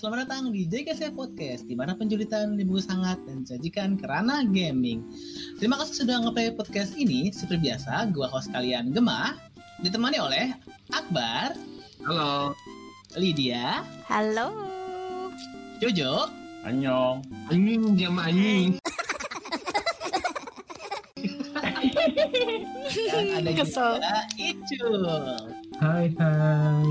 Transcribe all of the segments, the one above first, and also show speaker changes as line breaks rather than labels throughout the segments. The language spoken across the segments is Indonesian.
Selamat datang di JKC Podcast di mana penjulitan dibungkus hangat dan disajikan kerana gaming. Terima kasih sudah ngeplay podcast ini. Seperti biasa, gua host kalian Gemah, ditemani oleh Akbar,
Halo.
Lydia,
Halo.
Jojo,
Anyong.
Anjing sama anjing.
dan ada
Kesel.
juga Icul.
Hai hai.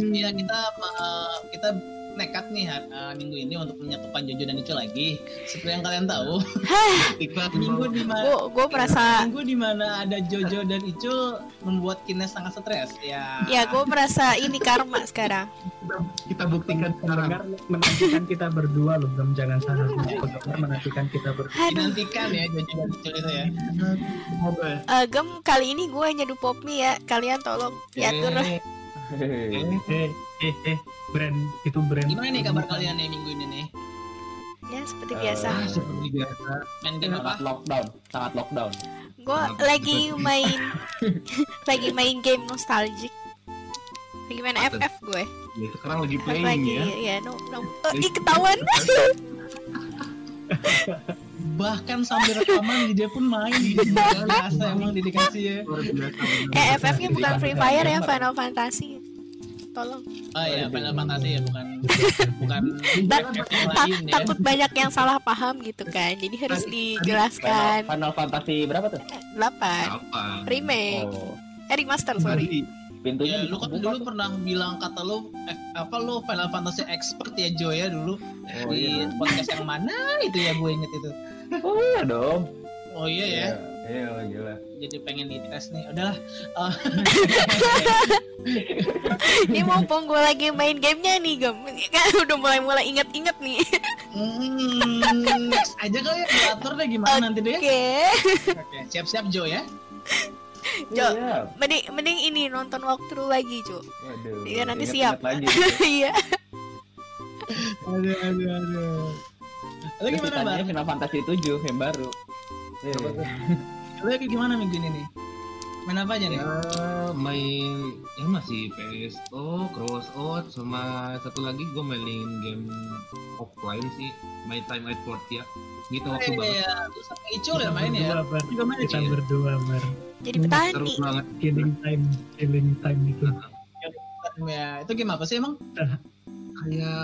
Iya kita uh, kita nekat nih uh, minggu ini untuk menyatukan Jojo dan Icul lagi. Seperti yang kalian tahu,
Iklan
minggu di mana
Gue gue merasa
minggu di mana ada Jojo dan Icul membuat Kines sangat stres. Ya.
ya gue merasa ini karma sekarang.
kita buktikan sekarang.
Menantikan kita berdua loh, belum jangan salah. Menantikan kita berdua.
Aduh.
dinantikan ya Jojo dan Icul itu ya.
Eh, gem kali ini gue nyeduh pop mie ya. Kalian tolong diatur.
Eh,
Hehehe.
Eh eh brand itu brand.
Gimana nih kabar kalian nih minggu ini nih?
Ya seperti biasa.
ah, seperti biasa.
Main game apa?
Lockdown, sangat lockdown.
Gue lagi main lagi main game nostalgic. Lagi main? FF gue.
Ya, sekarang lagi playing
Lagi
ya.
ya no no. Oh, ih ketahuan.
Bahkan sambil rekaman dia pun main gitu. Biasa emang dedikasi ya.
Luar.
Eh FF-nya bukan Free Fire ya, Final Fantasy. Tolong.
Oh iya, Final Fantasy ya bukan bukan lain ya.
takut banyak yang salah paham gitu kan. Jadi harus dijelaskan.
Final Fantasy berapa tuh?
8
Apa?
remake.
Oh,
Eh remaster sorry.
Pintunya
Ya, lu kan dulu pernah bilang kata lu eh, apa lu Final Fantasy expert ya Jo ya dulu
Oh,
di
iya.
podcast yang mana itu ya gue inget itu.
Oh iya dong.
Oh iya ya.
Iya, iya, gila.
Jadi pengen dites nih. Udahlah. Eh,
Ini mumpung gue lagi main gamenya nih gem Kan udah mulai-mulai inget-inget nih
hmm, next aja kali ya diatur deh gimana nanti deh.
Oke
Oke, siap-siap Jo ya.
Jo.
Iya.
Mending, mending ini nonton walkthrough lagi Jo
Waduh.
Iya, nanti siap.
lagi.
Iya
Aduh, aduh, aduh. Lu
Terus
gimana, Bar?
ditanya Final Fantasy 7 yang baru. Iya.
Lu lagi gimana minggu ini nih? Main apa aja nih?
ya main ya masih PSO, Crossout sama satu lagi gue mainin game offline sih, My Time at Portia. Gitu waktu banget.
Iya, lu sama Icul ya main ya? Juga main
Kita
ya?
berdua bar.
Jadi
Seru
petani
banget.
Killing time, killing time itu.
Ya, itu game apa sih emang?
Kayak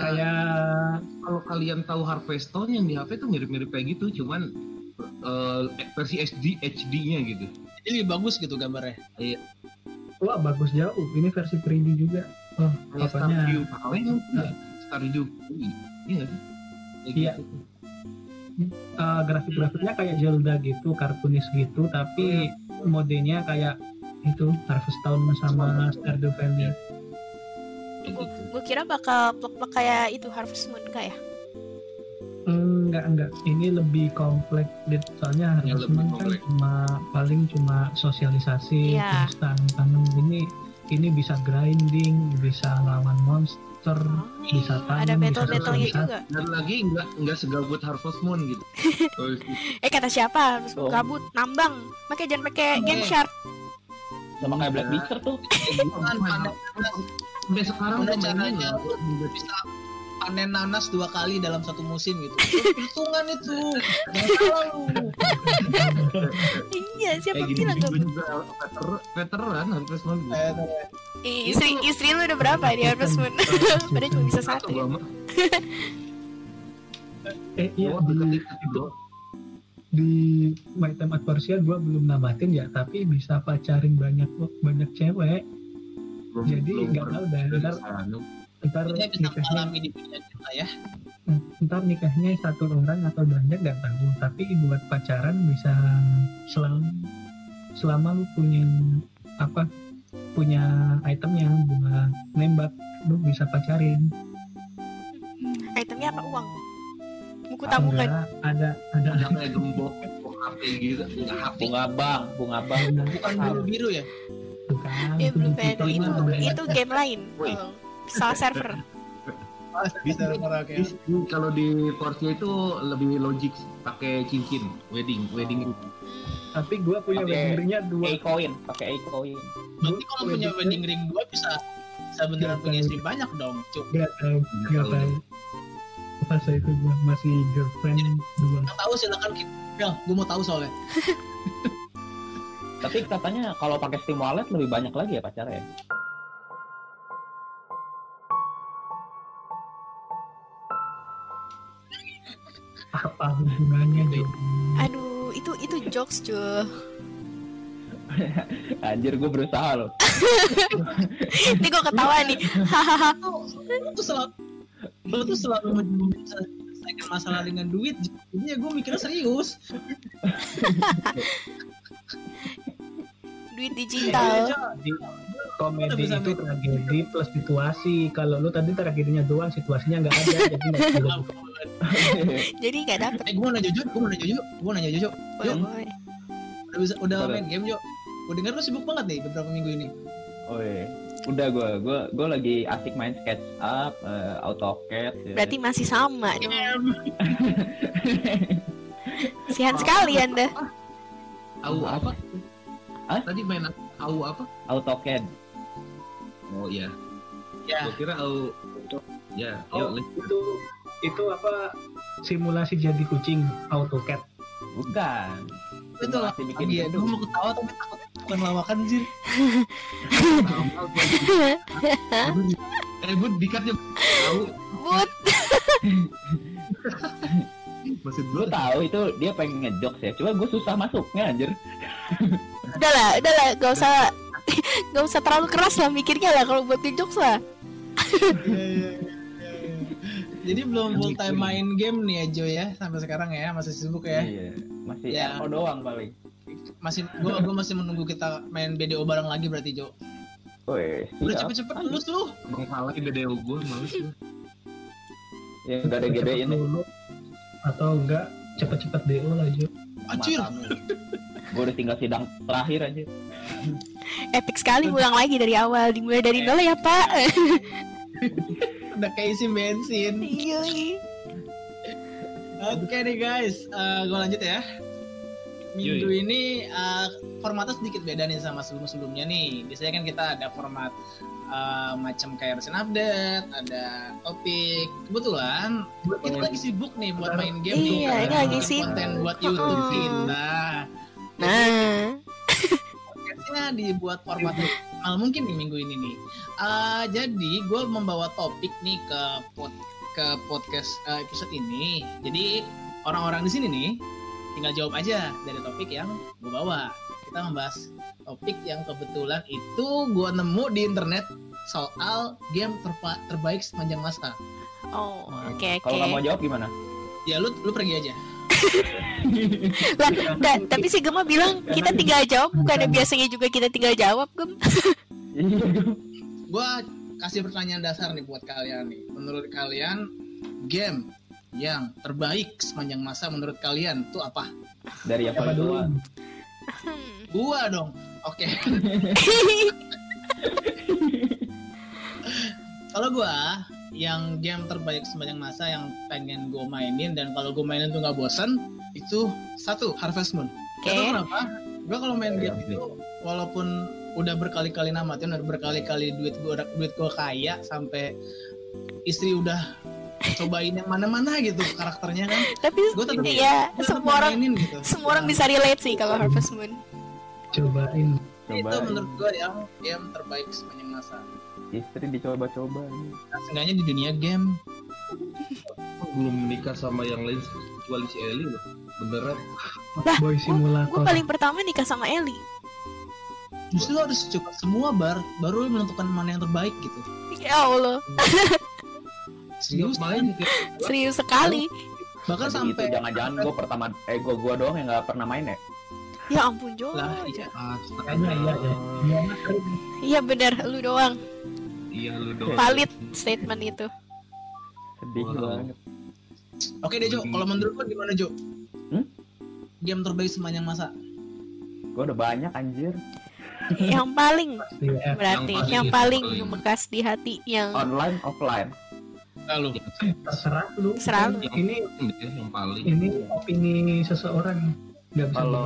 Kayak
kalau kalian tahu Harveston yang di HP tuh mirip-mirip kayak gitu, cuman eh, versi HD HD-nya gitu.
Jadi lebih bagus gitu gambarnya.
wah bagus jauh. Ini versi 3D juga. Oh,
Kayak
apanya?
Stardew Valley kan? Iya, Stardew. Iya? Kayak
Iya.
gitu.
Eh, grafik-grafiknya kayak Zelda gitu, kartunis gitu, tapi modenya kayak itu Harvest Town sama Stardew Valley.
Kayak gitu.
Gue kira bakal plek-plek kayak itu Harvest Moon Enggak ya?
Enggak, enggak. Ini lebih kompleks, Dit. soalnya
Ya,
Harvest
lebih
kan cuma paling cuma sosialisasi,
Iya.
terus tanam-tanam. Ini ini bisa grinding, bisa lawan monster, bisa
Oh,
tanam,
Ada
bisa
battle-battlenya
bisa-
juga
Dan lagi nggak nggak segabut Harvest Moon gitu. Oh,
Eh kata siapa? Harus
Oh.
gabut Nambang Makanya jangan pakai game
Eh.
shark
Sama kayak Black Beaster tuh.
Kan panen
Sampai sekarang
Udah
udah
caranya
loh.
bisa panen nanas dua kali dalam satu musim gitu. Itu Hitungan itu. Jangan salah lu.
Iya siapa bilang
juga veteran, Harvest Moon. gitu.
Eh,
Ih, Istri, istri lu udah berapa di Harvest Moon? Padahal cuma bisa
Satu
ya.
Eh iya
Oh,
di, itu di My Time at Portia gue belum namatin ya, tapi bisa pacarin banyak banyak cewek.
Belum-
Jadi nggak tahu dah,
dari
ntar
bisa
nikahnya
mengalami di dunia ya.
ntar nikahnya satu orang atau banyak nggak tahu tapi buat pacaran bisa selama selama lu punya apa punya item yang buat nembak lu bisa pacarin
Itemnya apa? Uang Buku tabungan
ada ada
Udah kayak gembok HP gitu, HP.
Bunga bang, bunga bang.
Bukan biru biru ya.
bukan
Ya
itu
itu,
ada.
itu game lain. Oh, Salah server
Kalau di Portia itu lebih logik pakai cincin wedding wedding
tapi gua punya
Pakai
wedding ringnya dua
A coin, pakai A coin.
Berarti kalau punya wedding ring dua bisa bisa beneran punya istri banyak dong, cuk.
Gak tahu, gak
tahu.
tahu. Pas itu gua masih girlfriend dua.
Yang tahu silakan kita. Ya, gue mau tahu soalnya.
Tapi katanya kalau pakai Steam Wallet lebih banyak lagi ya pacarnya.
Apa hubungannya Jo?
Aduh, itu itu jokes cuy.
Anjir gue berusaha loh.
Ini gue ketawa nih. Hahaha.
Lu tuh selalu lu tuh selalu menyelesaikan masalah dengan duit. Jadi ya gue mikirnya serius.
Duit
Iya,
digital.
Di komedi itu tragedi plus situasi. Kalau lu tadi tragedinya doang, situasinya nggak ada, jadi nggak
Jadi gak dapet.
Eh, gue mau nanya jujur, gue mau nanya jujur, gue mau nanya jujur.
Boleh,
Yuk.
boleh.
Udah bisa, udah
Boleh.
main game Jo. Gue denger lu sibuk banget nih beberapa minggu ini.
Oh iya. Udah gue, gue, gue lagi asik main SketchUp, eh, AutoCAD. Ya.
Berarti masih sama dong. Sihan sekali anda.
Au apa?
Hah?
Tadi main au apa?
AutoCAD.
Oh iya.
Ya,
Gua kira au Ya,
Oh,
yuk
itu itu apa simulasi jadi kucing AutoCAD.
Bukan.
itu lah.
Bikin
Iya, gue mau ketawa tapi takut bukan lawakan sih.
Eh, Bud, dikatnya au.
But,
Masih
Gue
dulu
tahu itu dia pengen ngejokes ya. Cuma gue susah masuknya anjir.
udahlah, udahlah, gak usah gak usah terlalu keras lah mikirnya lah kalau buat jokes lah.
Jadi belum full time main game nih ya Jo ya sampai sekarang ya masih sibuk ya.
Iya. Masih
Ya.
RO doang paling.
Masih gua gua masih menunggu kita main BDO bareng lagi berarti Jo.
Woi,
Udah
siap.
cepet-cepet lulus lu.
Bang BDO gue males gue.
Ya udah ada GD ini.
Dulu, atau enggak cepet-cepet DO lah Jo.
Anjir.
Gue udah tinggal sidang terakhir aja.
Epic sekali ulang lagi dari awal, dimulai dari nol ya pak.
Udah kayak isi bensin.
Iya.
Oke nih guys, Eh gue lanjut ya. Minggu ini eh, formatnya sedikit beda nih sama sebelum-sebelumnya nih. Biasanya kan kita ada format eh, macam kayak recent update, ada topik. Kebetulan kita lagi sibuk nih buat main game nih.
Iya,
Karena
ini lagi sibuk.
Konten buat YouTube kita.
Nah,
Podcastnya dibuat format maksimal mungkin nih minggu ini nih. Eh, jadi gue membawa topik nih ke pod ke podcast eh, episode ini. Jadi orang-orang di sini nih tinggal jawab aja dari topik yang gue bawa. Kita membahas topik yang kebetulan itu gue nemu di internet soal game terpa- terbaik sepanjang masa.
oh oke oke.
Kalau nggak mau jawab gimana?
Ya lu lu pergi aja.
Lah, da- tapi si Gema bilang kita tinggal jawab, bukannya biasanya juga kita tinggal jawab, Gem?
Gue kasih pertanyaan dasar nih buat kalian nih. Menurut kalian game yang terbaik sepanjang masa menurut kalian itu apa?
Dari paling
dulu?
Hmm.
Gua dong. Oke. Kalau gua yang game terbaik sepanjang masa yang pengen gue mainin dan kalau gue mainin tuh nggak bosan itu satu Harvest Moon. Tau kenapa? Gue kalau main game
Iya,
itu walaupun udah berkali-kali namatin, udah berkali-kali duit gue duit gue kaya sampai istri udah cobain yang mana-mana gitu karakternya kan.
Tapi
Gue tetap
ya
gua tetap
semua orang
mainin gitu.
semua orang bisa relate sih kalau Harvest Moon.
Cobain.
itu menurut gue yang game terbaik sepanjang masa.
Istri dicoba-coba.
Nah, seenggaknya di dunia game
belum menikah sama yang lain kecuali si Eli loh. Beneran.
Boy
Gue
Simulator.
paling pertama nikah sama Eli.
justru harus coba semua bar baru menentukan mana yang terbaik gitu
Ya Allah,
serius
main kayak
serius sekali.
bahkan
Tapi
sampai
jangan-jangan gue pertama eh gue gua doang yang nggak pernah main ya.
Ya ampun Jo.
lah iya.
Kayaknya iya ya. Iya, Mas.
Iya bener, lu doang.
Iya lu doang.
Valid statement itu.
Sedih
Wow.
banget.
oke deh Jo kalau menurut lu gimana Jo
Hmm?
game terbaik sepanjang masa
Gue udah banyak anjir.
Yang paling
Iya.
berarti
Yang
yang
paling-
paling
paling.
membekas di hati yang
Online, offline.
lalu
Terserah lu.
Terserah lu.
Ini
Ya, yang paling.
ini opini seseorang nggak bisa
Kalau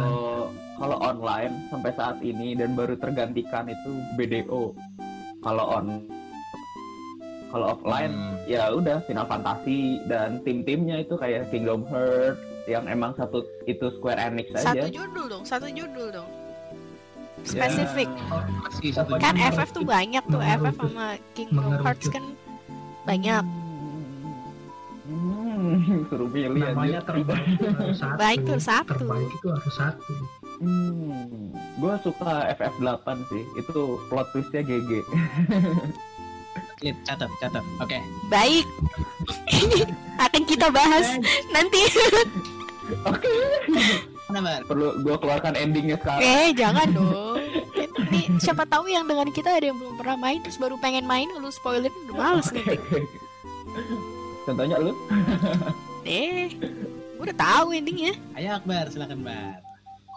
kalau online sampai saat ini dan baru tergantikan itu BDO. Kalau on Kalau offline
Hmm.
ya udah Final Fantasy dan tim-timnya itu kayak Kingdom Hearts yang emang satu itu Square Enix
Satu
aja.
judul dong, satu judul dong.
Ya.
Spesifik.
Satu
Kan. FF tuh banyak tuh, FF sama Kingdom Hearts kan banyak.
Hmm, suruh pilih
namanya
aja.
terbaik itu harus satu
Baik tuh satu.
terbaik itu harus satu
Hmm, gue suka FF8 sih. Itu plot twistnya GG.
Lid, catat, catat. Oke.
Baik. Akan kita bahas nanti.
Oke.
Bar?
Perlu gue keluarkan endingnya sekarang.
Eh, jangan dong. Nih, siapa tahu yang dengan kita ada yang belum pernah main terus baru pengen main lu spoiler udah males nanti.
Contohnya lu?
Eh, gue udah tahu endingnya.
Ayo Akbar, silakan Bar.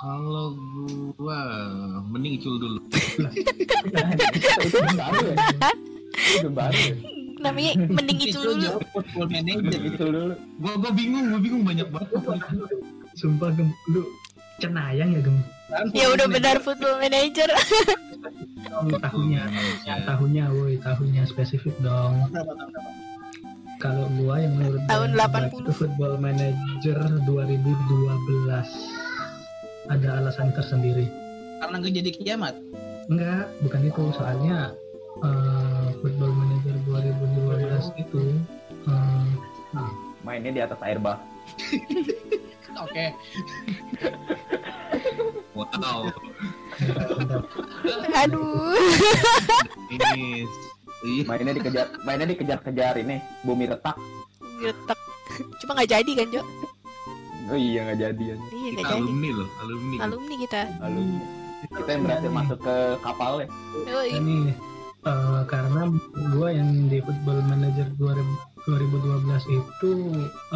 Kalau gua mending icul dulu.
itu ya? Itu baru ya?
Namanya mending itu dulu.
football manager.
Itu dulu.
Gua gua bingung, gua bingung banyak banget.
sumpah gem lu cenayang ya gem
Ya udah benar football manager.
Tahunnya
Ya.
tahunnya woi tahunnya spesifik dong
Berapa tahun berapa?
kalau gua yang menurut
Tahun
gua yang
80.
terbaik itu Football Manager 2012 ada alasan tersendiri
Karena gue jadi kiamat.
enggak bukan itu soalnya eh, Football Manager 2012 itu eh,
Mainnya di atas air bah.
Oke.
Wow.
Aduh.
Ini.
Mainnya dikejar, mainnya dikejar-kejar ini bumi retak.
Getek. Cuma nggak jadi kan, Jo?
Oh iya nggak jadi ya.
Iya,
Kita
jadi.
alumni loh, alumni.
Alumni kita.
Lalu kita yang berhasil masuk ke kapal ya.
Ini eh, karena gua yang di Football Manager 2000 2012 itu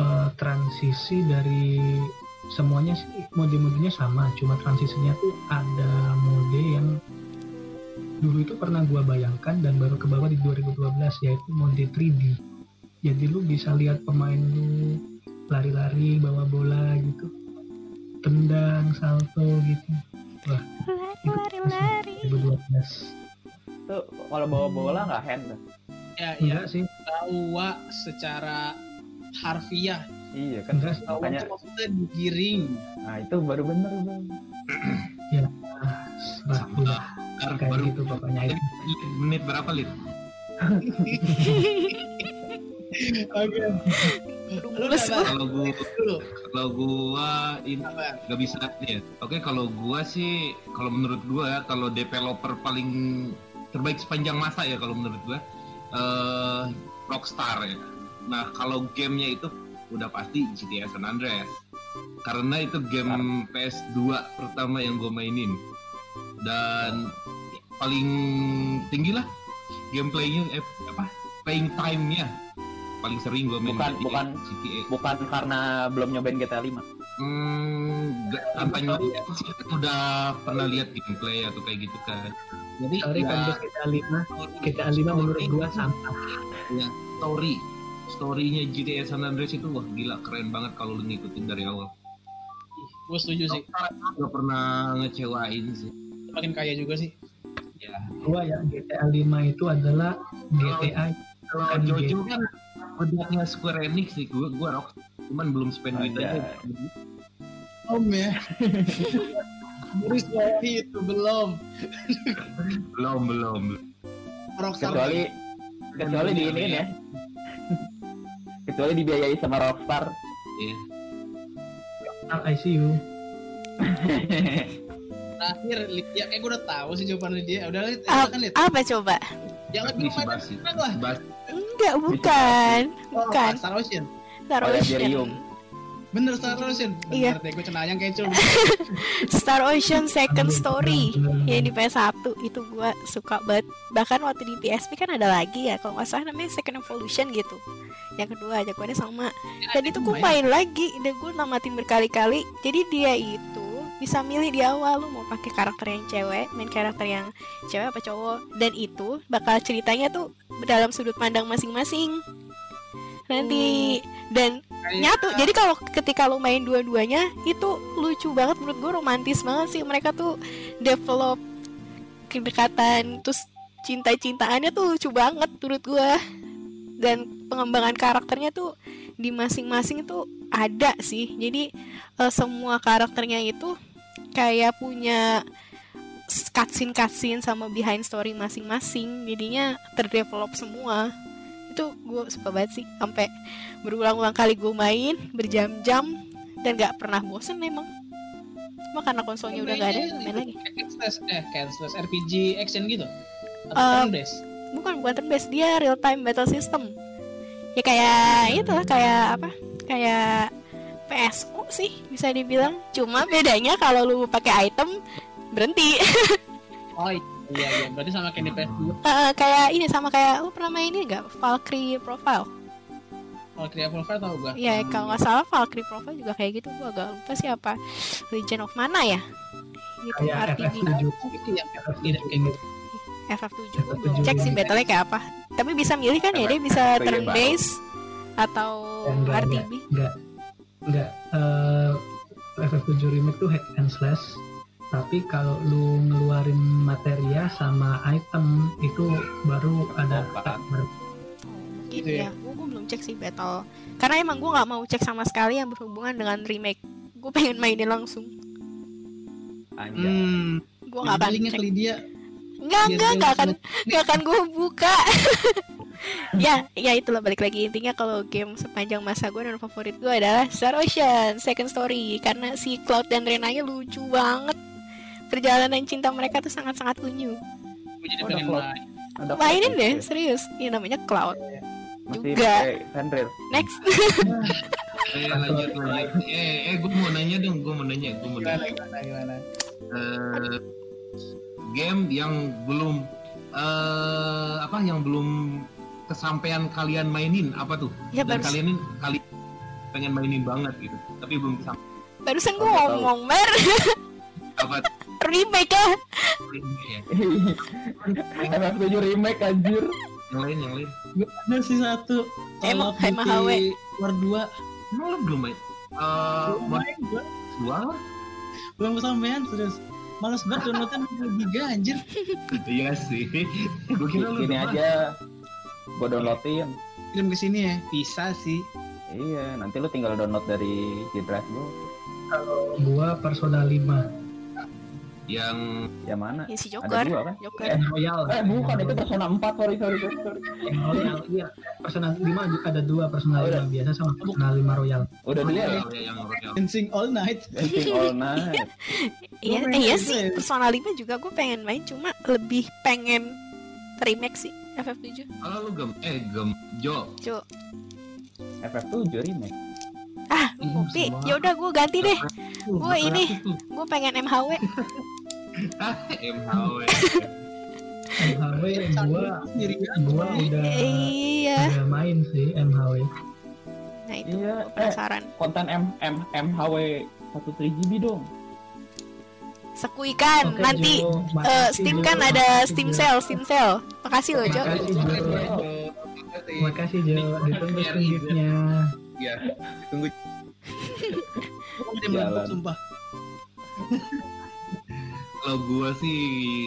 eh, transisi dari semuanya sih mode-modenya sama cuma transisinya tuh ada mode yang dulu itu pernah gua bayangkan dan baru ke bawah di 2012 yaitu mode 3D jadi lu bisa lihat pemain lu lari-lari bawa bola gitu. Tendang salto gitu.
Lari, lari, lari.
2012
Tuh kalau bawa bola nggak hand.
Ya, ya.
enggak sih
Bawa secara harfiah.
Iya kan.
Bawa
Makanya
itu maksudnya digiring.
nah itu baru bener bang.
udah
Baru,
kayak
baru
gitu pokoknya itu
menit berapa lid?
Oke.
Kalau gua
Dulu.
kalau gua ini nggak bisa ya. Oke kalau gua sih kalau menurut gua ya kalau developer paling terbaik sepanjang masa ya kalau menurut gua eh Rockstar ya. Nah kalau gamenya itu udah pasti GTA San Andreas karena itu game PS2 pertama yang gue mainin dan paling tinggi lah gameplaynya eh, apa playing time-nya paling sering gue main
Bukan-
GTA,
bukan.
GTA.
Bukan karena belum nyobain GTA 5
Hmm, nyoba sih udah pernah lihat gameplay atau kayak gitu kan. Jadi
sorry
ya,
GTA 5 GTA 5 menurut gua sampah
ya, story storynya GTA San Andreas itu wah gila keren banget kalau lu ngikutin dari awal.
Gue setuju sih.
Gak pernah ngecewain sih.
Makin kaya juga sih.
Ya.
gua ya GTA 5 itu adalah GTA
Kalau
Kan
Jojo kan udahnya Square Enix sih, gua gua rock cuman belum spend duit
Anjay.
aja.
Om ya. Terus itu belum.
Belum belum.
Rockstar.
kecuali kecuali di ini ya kecuali dibiayai sama Rockstar
Iya.
ICU
Terakhir Lydia, eh gue udah tahu sih jawaban Lydia. Udah Lid,
Ah,
silakan Lid.
Apa coba?
Jangan bilang sekarang lah.
Enggak, bukan.
Oh,
Bukan.
Star Ocean.
Star
ya,
Ocean.
Bener Star Ocean.
Iya.
Bener, gue cenayang kecoh.
Star Ocean Second Story yang di PS1 itu gua suka banget. Bahkan waktu di PSP kan ada lagi ya, kalau nggak salah namanya Second Evolution gitu. Yang kedua jagoannya sama. Dan itu gue main lagi dan gue namatin berkali-kali. Jadi dia itu bisa milih di awal lu mau pakai karakter yang cewek, main karakter yang cewek apa cowok. Dan itu bakal ceritanya tuh dalam sudut pandang masing-masing. Nanti dan nyatu. Jadi kalau ketika lo main dua-duanya itu lucu banget. Menurut gue romantis banget sih mereka tuh develop kedekatan terus cinta-cintaannya tuh lucu banget menurut gue dan pengembangan karakternya tuh di masing-masing itu ada sih. Jadi eh, semua karakternya itu kayak punya cutscene cutscene sama behind story masing-masing. Jadinya terdevelop semua itu gue suka banget sih sampai berulang-ulang kali gue main berjam-jam dan gak pernah bosen memang cuma karena konsolnya udah gak ada main lagi.
Slash eh slash RPG action gitu. Atau turn based?
bukan bukan turn based dia real time battle system. Ya kayak itu lah kayak apa? Kayak PSO sih bisa dibilang. Cuma bedanya kalau lu pakai item berhenti.
Oh iya iya berarti sama kayak di PS2
Eh, kayak ini sama kayak lu pernah main ini gak Valkyrie Profile?
Creative Profile tau gua.
ya kalau nggak salah Valkyrie Profile juga kayak gitu. Gua agak lupa sih apa. Legend of Mana ya? Gitu
kayak
RPG
FF7
Itu yang tidak kayak gitu.
FF7 gue belum cek sih battle-nya kayak apa. Tapi bisa milih kan ya dia bisa
ya,
turn based atau
Enggak,
RTB
enggak. Enggak. Eh FF7 remake tuh hack and slash tapi kalau lu ngeluarin materia sama item itu baru ada
Apaan?
Oh,
Gitu
gitu
ya.
ya. Gue belum cek sih battle. Karena emang gue nggak mau cek sama sekali yang berhubungan dengan remake. Gue pengen mainin langsung.
Anjay.
Hmm.
Gue nggak akan cek.
dia.
Enggak,
dia
enggak akan, enggak akan gue buka. ya, ya itulah balik lagi intinya kalau game sepanjang masa gue dan favorit gue adalah Star Ocean Second Story karena si Cloud dan Renanya lucu banget. Perjalanan cinta mereka tuh sangat-sangat unyu.
Gue jadi
Oh. Ada
Mainin deh,
disk
serius. Ini namanya Cloud.
ya? Masih
juga. Next.
Eh, lanjut lanjut. Eh, eh, gue mau nanya dong, gue mau nanya, gue mau
Gimana
nanya.
gimana gimana.
Eh, game yang belum eh apa yang belum kesampaian kalian mainin apa tuh?
Ya
Dan kalian ini kali pengen mainin banget gitu, tapi belum kesampaian
barusan gue ngomong, Mer.
apa
remake ya.
ya.
FF7 remake anjir.
Yang lain, yang lain.
Gue ada sih satu.
Emang
Duty
HW.
War 2.
Emang lo belum main? Eh,
main gua.
dua?
Belum kesampean serius. Males banget downloadnya 2 giga anjir.
Iya sih. Gue kira lu
Ini
udah
aja gua downloadin.
Kirim ke sini ya. Bisa sih.
Iya, nanti lu tinggal download dari G Drive gua.
kalau gua Persona 5
yang
Yang mana?
Ya si
Ada
Joker.
dua kan?
Joker.
yang Royal
Eh bukan itu Persona 4 sorry sorry sorry.
yang Royal iya Persona 5 juga ada dua Persona
Oh.
5 biasa sama Persona 5 Royal
Udah dulu ya.
Royal, ya, yang Royal.
Dancing all night.
Dancing all night.
Iya, eh, iya sih. Persona 5 juga gue pengen main, cuma lebih pengen remake sih FF7.
Kalau lu gem, eh gem, Jo.
Jo.
FF7 remake.
Ah, kopi. Ya udah gue ganti deh. Gua ini. Gue pengen MHW.
MHW.
MHW gua
sendiri
gua udah
Iya.
udah main sih MHW
Nah itu
Iya, eh.
penasaran.
Konten M M MHW 13 GB dong.
Sekuikan
Oke,
Kan, nanti
Jo,
eh,
makasih,
Steam
Jo.
kan ada
Makasih,
Steam
Jo.
Sale, Steam Sale. Makasih loh, Jo.
Makasih, Jo. makasih Jo ditunggu selanjutnya
Ya, tunggu.
Jalan.
sumpah.
Kalau gua sih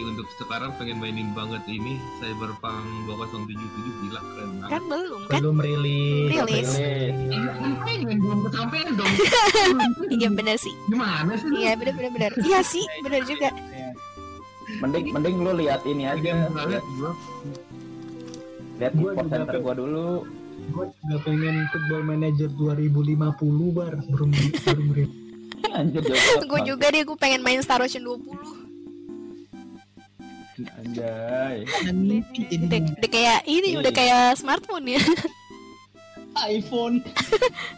untuk sekarang pengen mainin banget ini Cyberpunk 2077 gila keren banget.
Kan belum kan?
belum rilis
Rilis.
Belum
Pengen belum kesampaian dong.
Iya bener sih.
Gimana sih?
Iya bener bener bener. Iya sih, bener juga.
Mending mending lu lihat ini aja. Lihat, lihat
gua
dulu.
Gue juga pengen Football Manager 2050 bar belum belum
Anjir
Gue juga deh, gue pengen main Star Ocean 20
Anjay.
Udah, udah kayak ini,
Iya.
udah kayak smartphone ya
iPhone.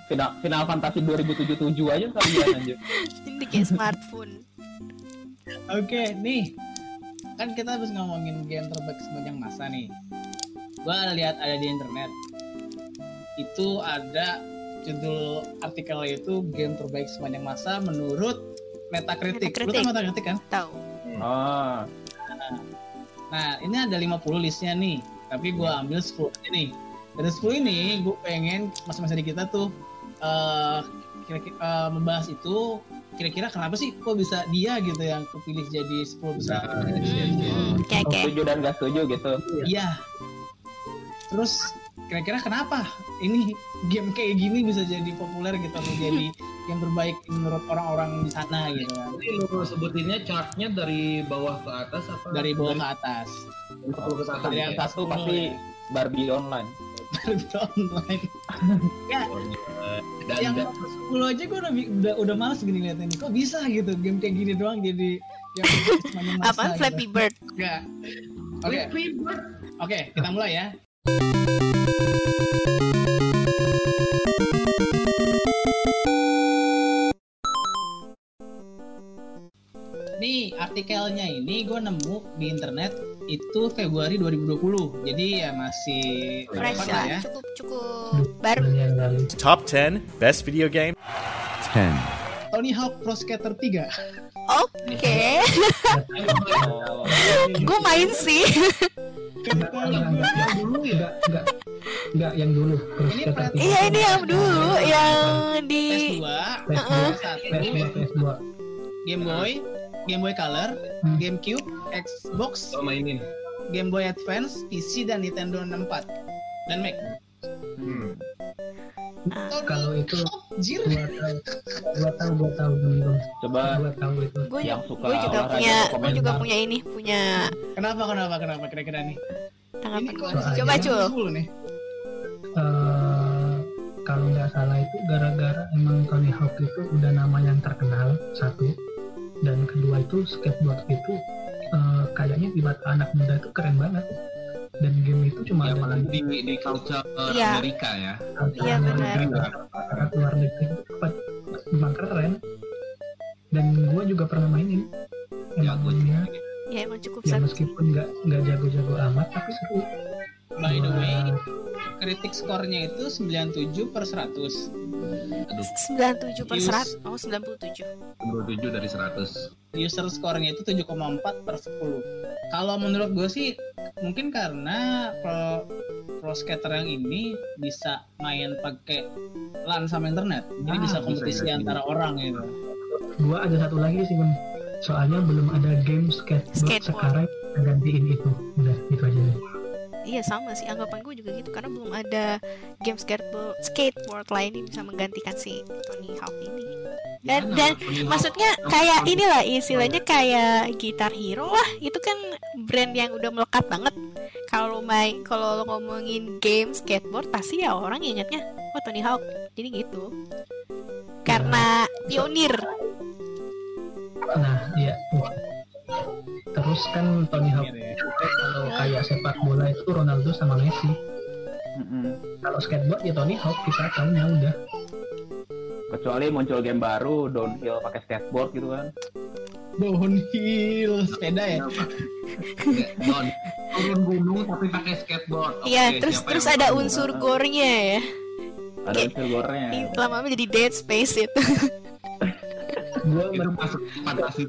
Final Final Fantasy 2077 aja kalian anjir.
Ini kayak smartphone
Oke, nih. Kan kita habis ngomongin game terbaik sepanjang masa nih. Gua lihat ada di internet. Itu ada judul artikelnya itu game terbaik sepanjang masa menurut Metacritic. Lu
Metacritic.
kan Metacritic kan?
Tahu
Oh,
Nah, ini ada 50 listnya nih. Tapi gua ambil 10 aja nih. Dari 10 ini gue pengen masa-masa di kita tuh eh kira-kira eh, membahas itu kira-kira kenapa sih kok bisa dia gitu yang kepilih jadi 10 besar.
Hmm, Oke oke
setuju dan gak setuju gitu.
Iya. Terus kira-kira kenapa ini game kayak gini bisa jadi populer gitu atau jadi yang terbaik menurut orang-orang di sana gitu kan
Jadi lu sebutinnya chartnya dari bawah ke atas apa?
dari bawah ke atas
dari bawah ke atas.
dari
ya?
atas
Satu
dulu
pasti
ya.
Barbie online.
dari online
Dan,
yang
dan
10 aja gue udah, udah udah males gini liatnya nih kok bisa gitu game kayak gini doang jadi yang masa
Apaan
gitu.
Flappy Bird?
Enggak. Oke, oke, kita mulai ya. Nih artikelnya ini gue nemu di internet itu Februari 2020 jadi ya masih
Fresh
relevan lah ya
cukup cukup baru.
Top 10 best video game. 10.
Tony Hawk Pro Skater 3
Oke,
Oh,
gue main sih.
Enggak, dulu ya enggak enggak enggak yang dulu. Terus
Ini berarti-
Iya ini yang dulu yang di
PS2
PS2
PS1
PS2 PS2
Game Boy. Game Boy Color
Hmm.
GameCube Xbox
lo mainin.
Game Boy Advance PC dan Nintendo 64 dan Mac.
Hmm.
Kalau itu gua tahu gua tahu gua tahu belum
coba
gua tahu itu.
Gue
Yang suka
gue juga punya
komentar.
juga punya ini punya
kenapa kenapa kenapa kira-kira nih?
tanggapan
soalnya-
Coba cul.
nih.
Eh kalau nggak salah itu gara-gara emang Tony Hawk itu udah nama yang terkenal satu. Dan kedua itu skateboard itu eh, kayaknya di mata anak muda itu keren banget dan game itu cuma
Ya,
ada di
di, di culture
Iya.
Amerika ya.
Iya, benar.
masyarakat luar negeri memang keren dan gue juga pernah mainin
Ya, gua
emangnya
Ya emang cukup
ya meskipun nggak nggak jago-jago amat tapi seru
by the way kritik skornya itu 97 per 100
Aduh,
97 per
Use.
100 Oh 97
27 dari 100.
user skornya itu 7,4 per 10 kalau menurut gue sih mungkin karena pro, pro skater yang ini bisa main pakai LAN sama internet. Jadi
Ah,
bisa kompetisi
bisa.
antara orang gitu.
Gue ada satu lagi sih bang soalnya belum ada game skateboard,
Skateboard.
sekarang gantiin itu. Udah itu aja. nih
Iya sama sih. Anggapan gue juga gitu Karena belum ada game skateboard, skateboard lain yang bisa menggantikan si Tony Hawk ini. Dan,
Gimana
dan
Tony Hawk?
maksudnya kayak inilah istilahnya kayak Guitar Hero lah. Itu kan brand yang udah melekat banget. Kalau main kalau lo ngomongin game skateboard pasti ya orang ingatnya oh Tony Hawk. Jadi gitu. Karena pionir.
Nah iya terus kan Tony Hawk
ya.
juga kalau kayak sepak bola itu Ronaldo sama Messi
Mm-mm.
kalau skateboard ya Tony Hawk kita tahunya udah
kecuali muncul game baru downhill pakai skateboard gitu kan
downhill sepeda ya
Don, turun gunung tapi pakai skateboard.
Iya, terus
siapa
terus
yang
ada unsur gore-nya ya.
ada unsur gorengnya
Ini lama-lama jadi Dead Space itu.
gue
itu masuk fantasi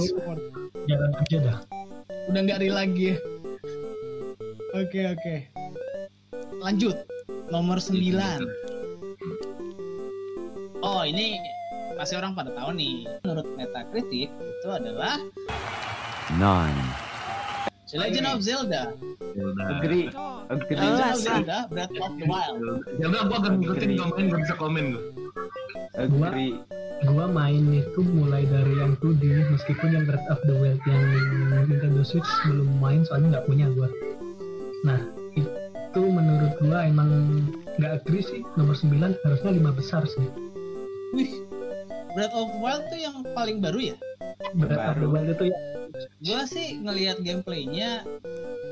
sport
jalan aja dah.
Udah nggak real lagi. Ya oke oke. Lanjut. Nomor 9 oh ini pasti orang pada tahu nih. Menurut Metacritic itu adalah
9.
The Legend of Zelda.
Ya
agree. Agree.
Legend of? Zelda Breath of the Wild.
Ya udah, gua gak ngikutin komen, gak bisa komen gua.
agree.
Gue main itu mulai dari yang 2D meskipun yang Breath of the Wild yang Nintendo Switch belum main soalnya nggak punya gue nah itu menurut gue emang nggak agree sih. Nomor 9 harusnya lima besar sih.
Wih Breath of the Wild tuh yang paling baru ya?
Breath of the
Baru.
Wild itu ya
gue sih ngelihat gameplaynya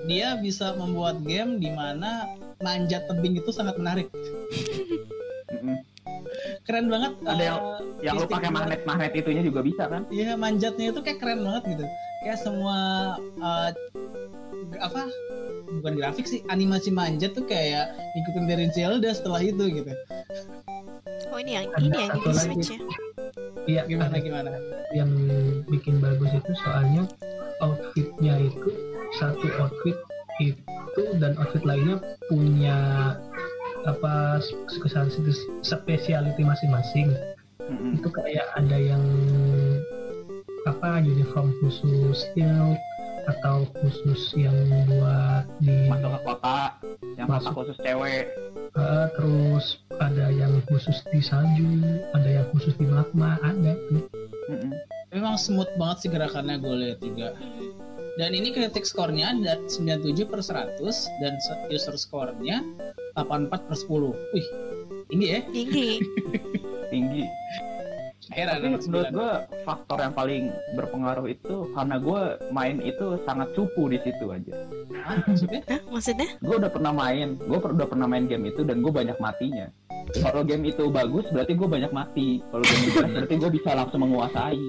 dia bisa membuat game di mana manjat tebing itu sangat menarik keren banget
Ada yang-
eh,
yang lu pakai magnet magnet itunya juga bisa kan
Iya manjatnya itu kayak keren banget gitu. Kayak semua g- apa? Bukan grafik sih, animasi manjat tuh kayak ikutin dari Zelda setelah itu gitu.
oh ini yang ini yang di. Switch ya.
iya
Gimana gimana?
Yang bikin bagus itu soalnya outfitnya itu satu outfit itu dan outfit lainnya punya apa spesiality spesiality masing-masing
Mm-mm.
itu kayak ada yang apa uniform khusus stealth atau khusus yang buat di
masuk ke kota yang
Masuk.
khusus cewek
Eh, terus ada yang khusus di salju ada yang khusus di magma ada tuh
Mm-mm.
Memang smooth banget sih gerakannya gue lihat juga. Dan ini kritik skornya ada 97 per 100 dan user skornya 84 per 10. Wih, tinggi ya?
tinggi
tinggi
Heran
tapi menurut
9.
gue faktor yang paling berpengaruh itu karena gue main itu sangat cupu di situ aja
Hah, maksudnya?
Gue udah pernah main gue udah pernah main game itu dan gue banyak matinya kalau game itu bagus berarti gue banyak mati kalau game itu berarti gue bisa langsung menguasai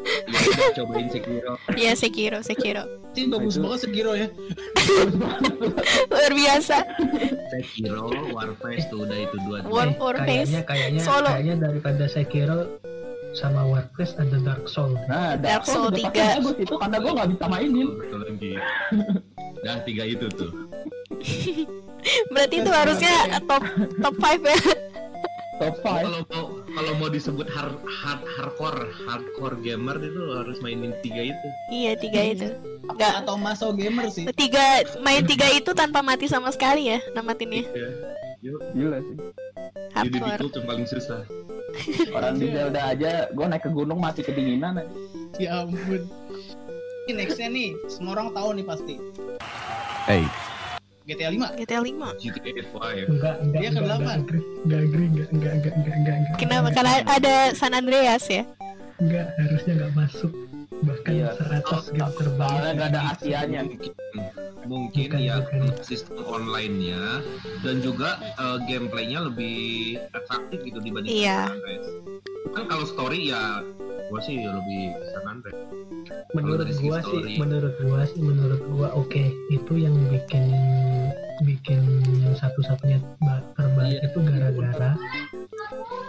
Ya, cobain Sekiro.
ya Sekiro Sekiro
Ini bagus banget Sekiro ya.
luar biasa
Sekiro, Warface tuh udah itu dua.
Eh,
Warface,
kayaknya kayaknya
Solo.
kayaknya daripada Sekiro sama Warcraft ada Dark Soul
nah
Dark
juga
3.
pasti bagus itu karena gue nggak bisa mainin.
Dah tiga itu tuh.
berarti itu harusnya top top 5 ya
top 5
Kalau mau kalau mau disebut hard, hard hardcore hardcore gamer itu harus mainin tiga itu.
iya tiga itu Nggak.
Atau maso gamer sih.
tiga main tiga itu tanpa mati sama sekali ya namatinnya
Ya. Yuk,
gila sih
jadi
hardcore
difficult yang paling susah.
orang di Zelda aja gue naik ke gunung mati kedinginan aja.
Ya ampun. Ini nextnya nih, semua orang tahu nih pasti.
8,
GTA 5.
GTA 5
GTA 5.
enggak enggak
Dia ke
enggak
delapan.
enggak agree enggak enggak enggak enggak enggak enggak enggak
kenapa
enggak,
karena
enggak,
ada San Andreas ya
enggak harusnya enggak masuk bahkan
Iya.
100 game terbaik
soalnya nggak ada Asianya
Mungkin, mungkin
Bukan,
ya
bukan.
sistem online-nya dan juga eh, gameplaynya lebih atraktif gitu dibanding
Iya.
Andreas. Kan kalau story ya gua sih lebih ke San Andreas.
menurut gua sih
story.
menurut gua sih menurut gua oke itu yang bikin bikin yang satu-satunya ba- terbaik
Iya.
itu gara-gara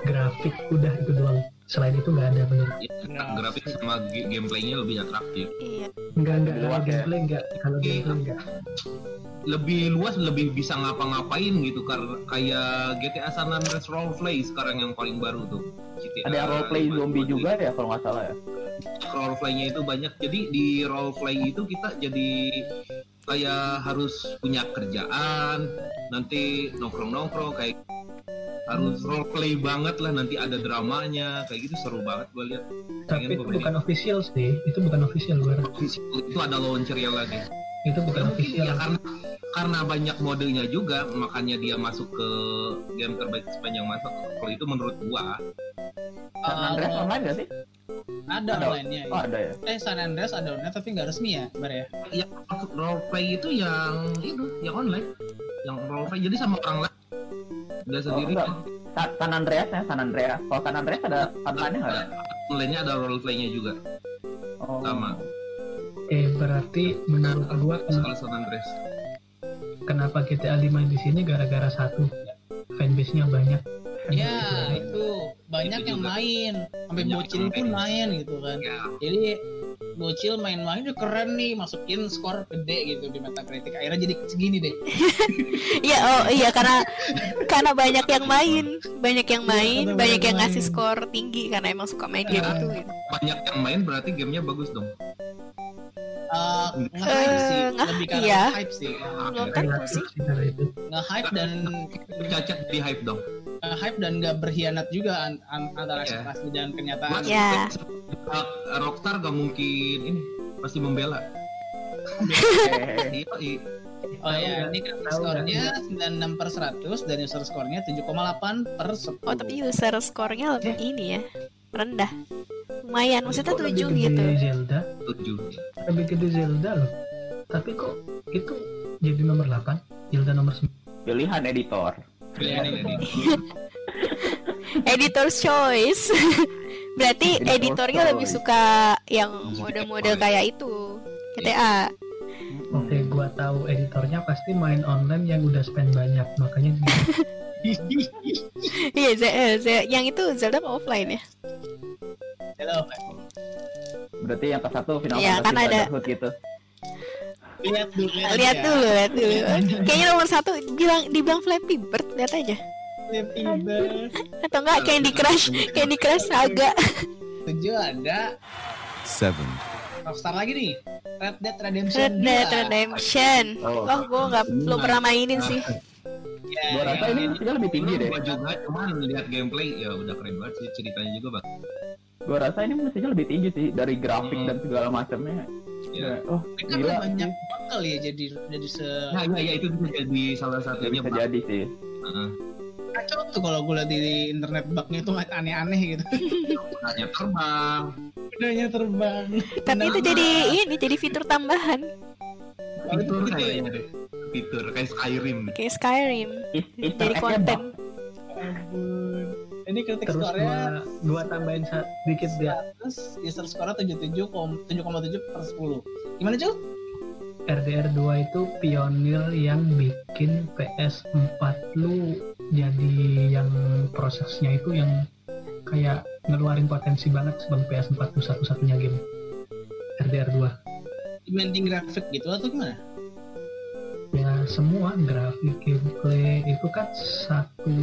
grafik udah itu doang selain itu nggak ada menurut
Ya, grafik sama ga- gameplaynya lebih atraktif.
iya
nggak nggak kalau
ya.
gameplay nggak kalau
Iya.
gameplay nggak
Lebih luas, lebih bisa ngapa-ngapain gitu karena kayak GTA San Andreas Roleplay sekarang yang paling baru tuh. GTA
ada roleplay
5,
zombie
2,
juga ya kalau nggak salah ya
roleplaynya itu banyak jadi di roleplay itu kita jadi kayak harus punya kerjaan nanti nongkrong nongkrong kayak harus roleplay banget lah nanti ada dramanya kayak gitu seru banget gue lihat.
Tapi
Pengen
itu bukan official sih itu bukan official gua
itu ada launchernya lagi.
Itu bukan
Ya,
official.
ya karena karena banyak modenya juga makanya dia masuk ke game terbaik sepanjang masa. Kalau itu menurut gua.
San Andreas
Uh,
online nggak sih
ada
Ada.
online-nya.
oh ada ya?
Eh San Andreas ada online tapi nggak resmi ya, Bar ya.
yang roleplay itu yang itu yang online. Yang roleplay jadi sama orang lain. Udah
oh,
sendiri.
enggak. Sa- San Andreas ya San Andreas. Kalau San Andreas ada online nggak ada?
Online-nya ada roleplaynya juga.
Oh.
sama.
Eh berarti menurut gua
soal San Andreas.
Kenapa GTA 5 di sini gara-gara satu? Fanbase-nya banyak.
Ya, itu banyak
Itu
yang main. Sampai bocil pun
main.
gitu kan.
ya
Jadi bocil main-main udah keren nih masukin skor gede gitu di Metacritic akhirnya jadi segini deh
iya oh iya karena karena banyak yang main banyak yang
Iya,
main banyak yang ngasih skor tinggi karena emang suka main game
Iya.
itu gitu.
banyak yang main berarti gamenya bagus dong
Eh, nge-hype
Eh,
sih lebih karena
iya.
hype sih.
Belum tentu sih.
nge-hype dan
cacat di hype dong.
Nge-hype dan nggak berkhianat juga an- an- antara
Iya.
ekspektasi dan kenyataan.
Ya.
uh, Rockstar gak mungkin ini pasti membela.
Eh,
iya iya.
Oh ya, ini kan skornya 96 per 100 dan user skornya 7,8 per 10.
oh tapi user skornya lebih ini ya rendah. Lumayan maksudnya
kok lebih
7
gede
gitu.
Zelda?
Tujuh.
Lebih gede Zelda loh. Tapi kok itu jadi nomor 8 Zelda nomor 9
pilihan editor.
Pilihan ini
editor's choice. Berarti
Editor's
editornya lebih
choice.
suka yang mode-mode kayak itu. GTA
oke gua tahu editornya pasti main online yang udah spend banyak makanya dia
iya eh, yang itu Zelda apa offline ya
Halo,
berarti yang ke satu final
Iya,
Fantasy
kan ada-
Brotherhood gitu
lihat dulu, lihat,
dulu lihat dulu kayaknya nomor satu bilang dibilang Flappy Bird lihat aja
Lihat tiba.
atau enggak Candy Crush Candy Crush Saga
Tujuh ada.
7,
Rockstar lagi nih. Red Dead Redemption
Red Dead
2.
Redemption.
Oh.
Oh, gue nggak belum pernah mainin sih.
Ya,
Gua rasa
ya,
ini mestinya lebih tinggi deh.
Gua juga cuman lihat gameplay ya udah keren banget sih ceritanya juga bang.
Gua rasa ini mestinya lebih tinggi sih dari grafik
Hmm.
dan segala macamnya.
Ya.
Oh,
Ini kan
gila.
banyak bakal ya jadi jadi se
Nah, ya, ya itu bisa jadi salah
Ya,
satunya
bisa jadi sih.
Heeh.
kacau tuh kalau gue lihat di internet bugnya itu aneh-aneh gitu.
Hanya terbang.
Kudanya terbang.
Tapi itu jadi ini jadi fitur tambahan
Fitur
Gitu ya?
kayaknya deh. Fitur kayak Skyrim.
kayak Skyrim. Jadi konten.
Ini kritik
terus
skornya
gua gua tambahin sa- dikit ya
100, user skornya 77, 7,7 per 10. Gimana cuy?
RDR 2 itu pionir yang bikin PS4 lu jadi yang prosesnya itu yang kayak ngeluarin potensi banget sebelum PS4 tuh satu-satunya game RDR 2
Demanding grafik gitu atau gimana?
Ya semua grafik gameplay itu kan satu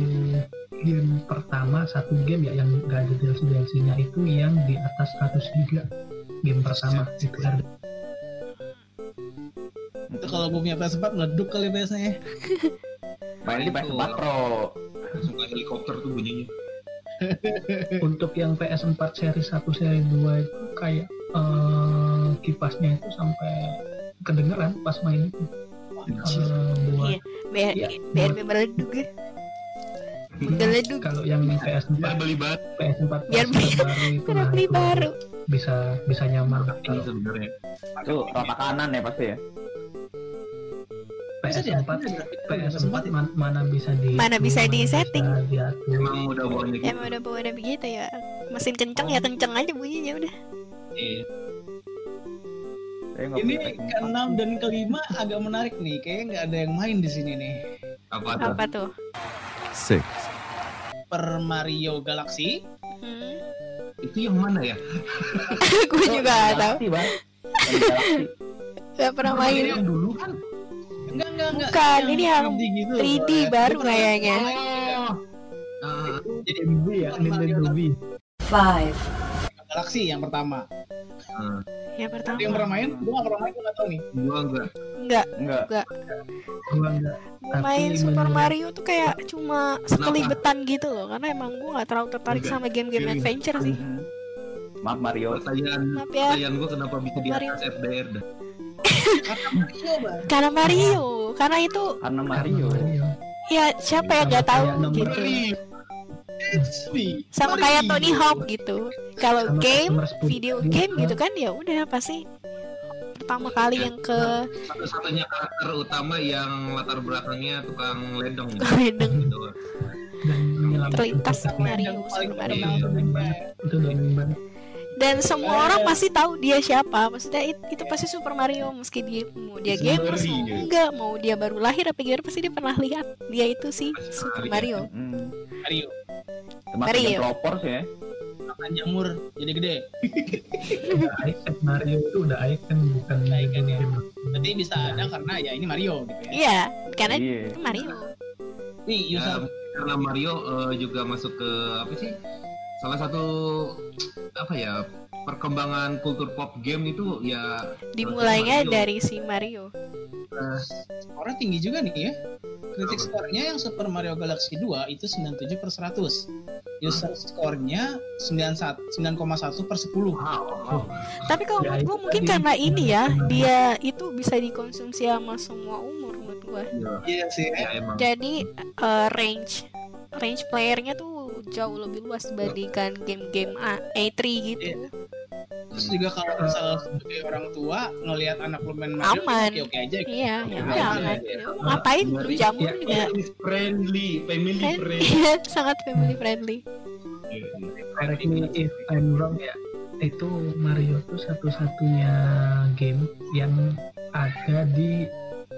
game pertama satu game ya yang gak ada DLC DLC nya itu yang di atas 100 giga game pertama itu RDR
Itu kalau gue punya PS4 meleduk kali PS-nya.
Main di PS4 Pro.
Kayak helikopter tuh bunyinya.
untuk yang PS4 seri 1 seri 2 itu kayak eh, kipasnya itu sampai kedengeran pas main itu
Iya. Biar
Iya.
biar meleduk ya. Meleduk.
kalau yang PS4
Biar beli bahan
PS4
Biar beli- Karena beli baru.
bisa bisa nyaman
ini
kalau
sebenarnya.
Itu rata kanan ya pasti ya.
Bisa
PS4
diatur ya,
PS4 man- mana bisa di
Mana bisa di setting.
bisa.
Emang udah bawanya gitu.
Emang udah bawa begitu ya. Mesin kenceng ya kenceng aja bunyinya udah.
Iya.
Ini
punya PS4.
ke-6 dan ke-5 agak menarik nih. Kayaknya nggak ada yang main di sini nih.
Apa tuh?
Apa tuh?
Six.
Per Mario Galaxy.
Hmm.
Itu yang mana ya?
Gue
Oh,
juga nggak tahu. Gak pernah main.
Yang dulu kan? Enggak, enggak, enggak.
Bukan, ini yang
3D gitu.
3D
soalnya.
baru kayaknya.
Oh. Ah,
Jadi
Wii ya
Mario
Nintendo Wii
five,
Galaxy yang pertama.
Ah.
Yang pertama.
Ada yang pernah main? Gue nggak pernah main, gue nggak tahu nih.
Gua enggak.
Enggak.
Enggak.
gua enggak Tapi
Main Super
menurut-
Mario tuh kayak cuma sekelibetan gitu loh. Karena emang gue gak terlalu tertarik
Enggak.
sama game-game adventure sih.
Mhm. Maaf Mario.
Pertanyaan
Maaf ya.
pertanyaan gua kenapa bisa di
Mario.
atas FDR dah?
Karena Mario, Bang.
Karena Mario. Karena itu
Karena Mario.
Mario.
ya siapa yang gak tahu gitu.
It's me.
Sama kayak Tony Hawk gitu. Kalau game, video game gitu kan ya udah pasti pertama kali yang ke
Satu-satunya karakter utama yang latar belakangnya tukang ledong.
Ledeng.
Gitu.
dan menyelamatkan
Terlintas
kita.
Mario,
Domain banget. itu banget
Dan semua orang pasti tahu dia siapa. Maksudnya it- itu pasti Super Mario meski dia mau dia gamers mau enggak, mau dia baru lahir apa gimana pasti dia pernah lihat. Dia itu sih Super Mario.
Hmm.
Mario.
Termasuk
Mario.
yang pelopors ya.
Makan jamur jadi gede.
icon Mario itu udah icon bukan
Icon ya.
game
Berarti bisa ada karena ya ini Mario gitu ya.
Iya, karena
Iya.
itu Mario.
Nih,
Ya,
user
karena Mario eh, juga masuk ke apa sih? Salah satu apa ya perkembangan kultur pop game itu ya
Dimulainya
Mario.
dari si Mario.
skornya tinggi juga nih ya. Kritik skornya yang Super Mario Galaxy 2 itu 97 per 100. User skornya 91 9,1 per 10.
wow.
Tapi kalau
Ya,
menurut gue mungkin
tadi.
karena ini ya, dia itu bisa dikonsumsi sama semua umur menurut gue.
Ya,
Iya sih.
ya emang.
Jadi eh, range range playernya tuh jauh lebih luas dibandingkan game-game A- A3 gitu.
Terus juga kalau misal sebagai orang tua ngelihat anak lu main Mario
Aman.
oke oke aja. gitu.
Iya, ya udah
Aman.
Ya, Ngapain lu jamur
Ya,
juga?
friendly, family friendly.
Iya, sangat family friendly.
correct me if I'm wrong ya itu Mario tuh satu-satunya game yang ada di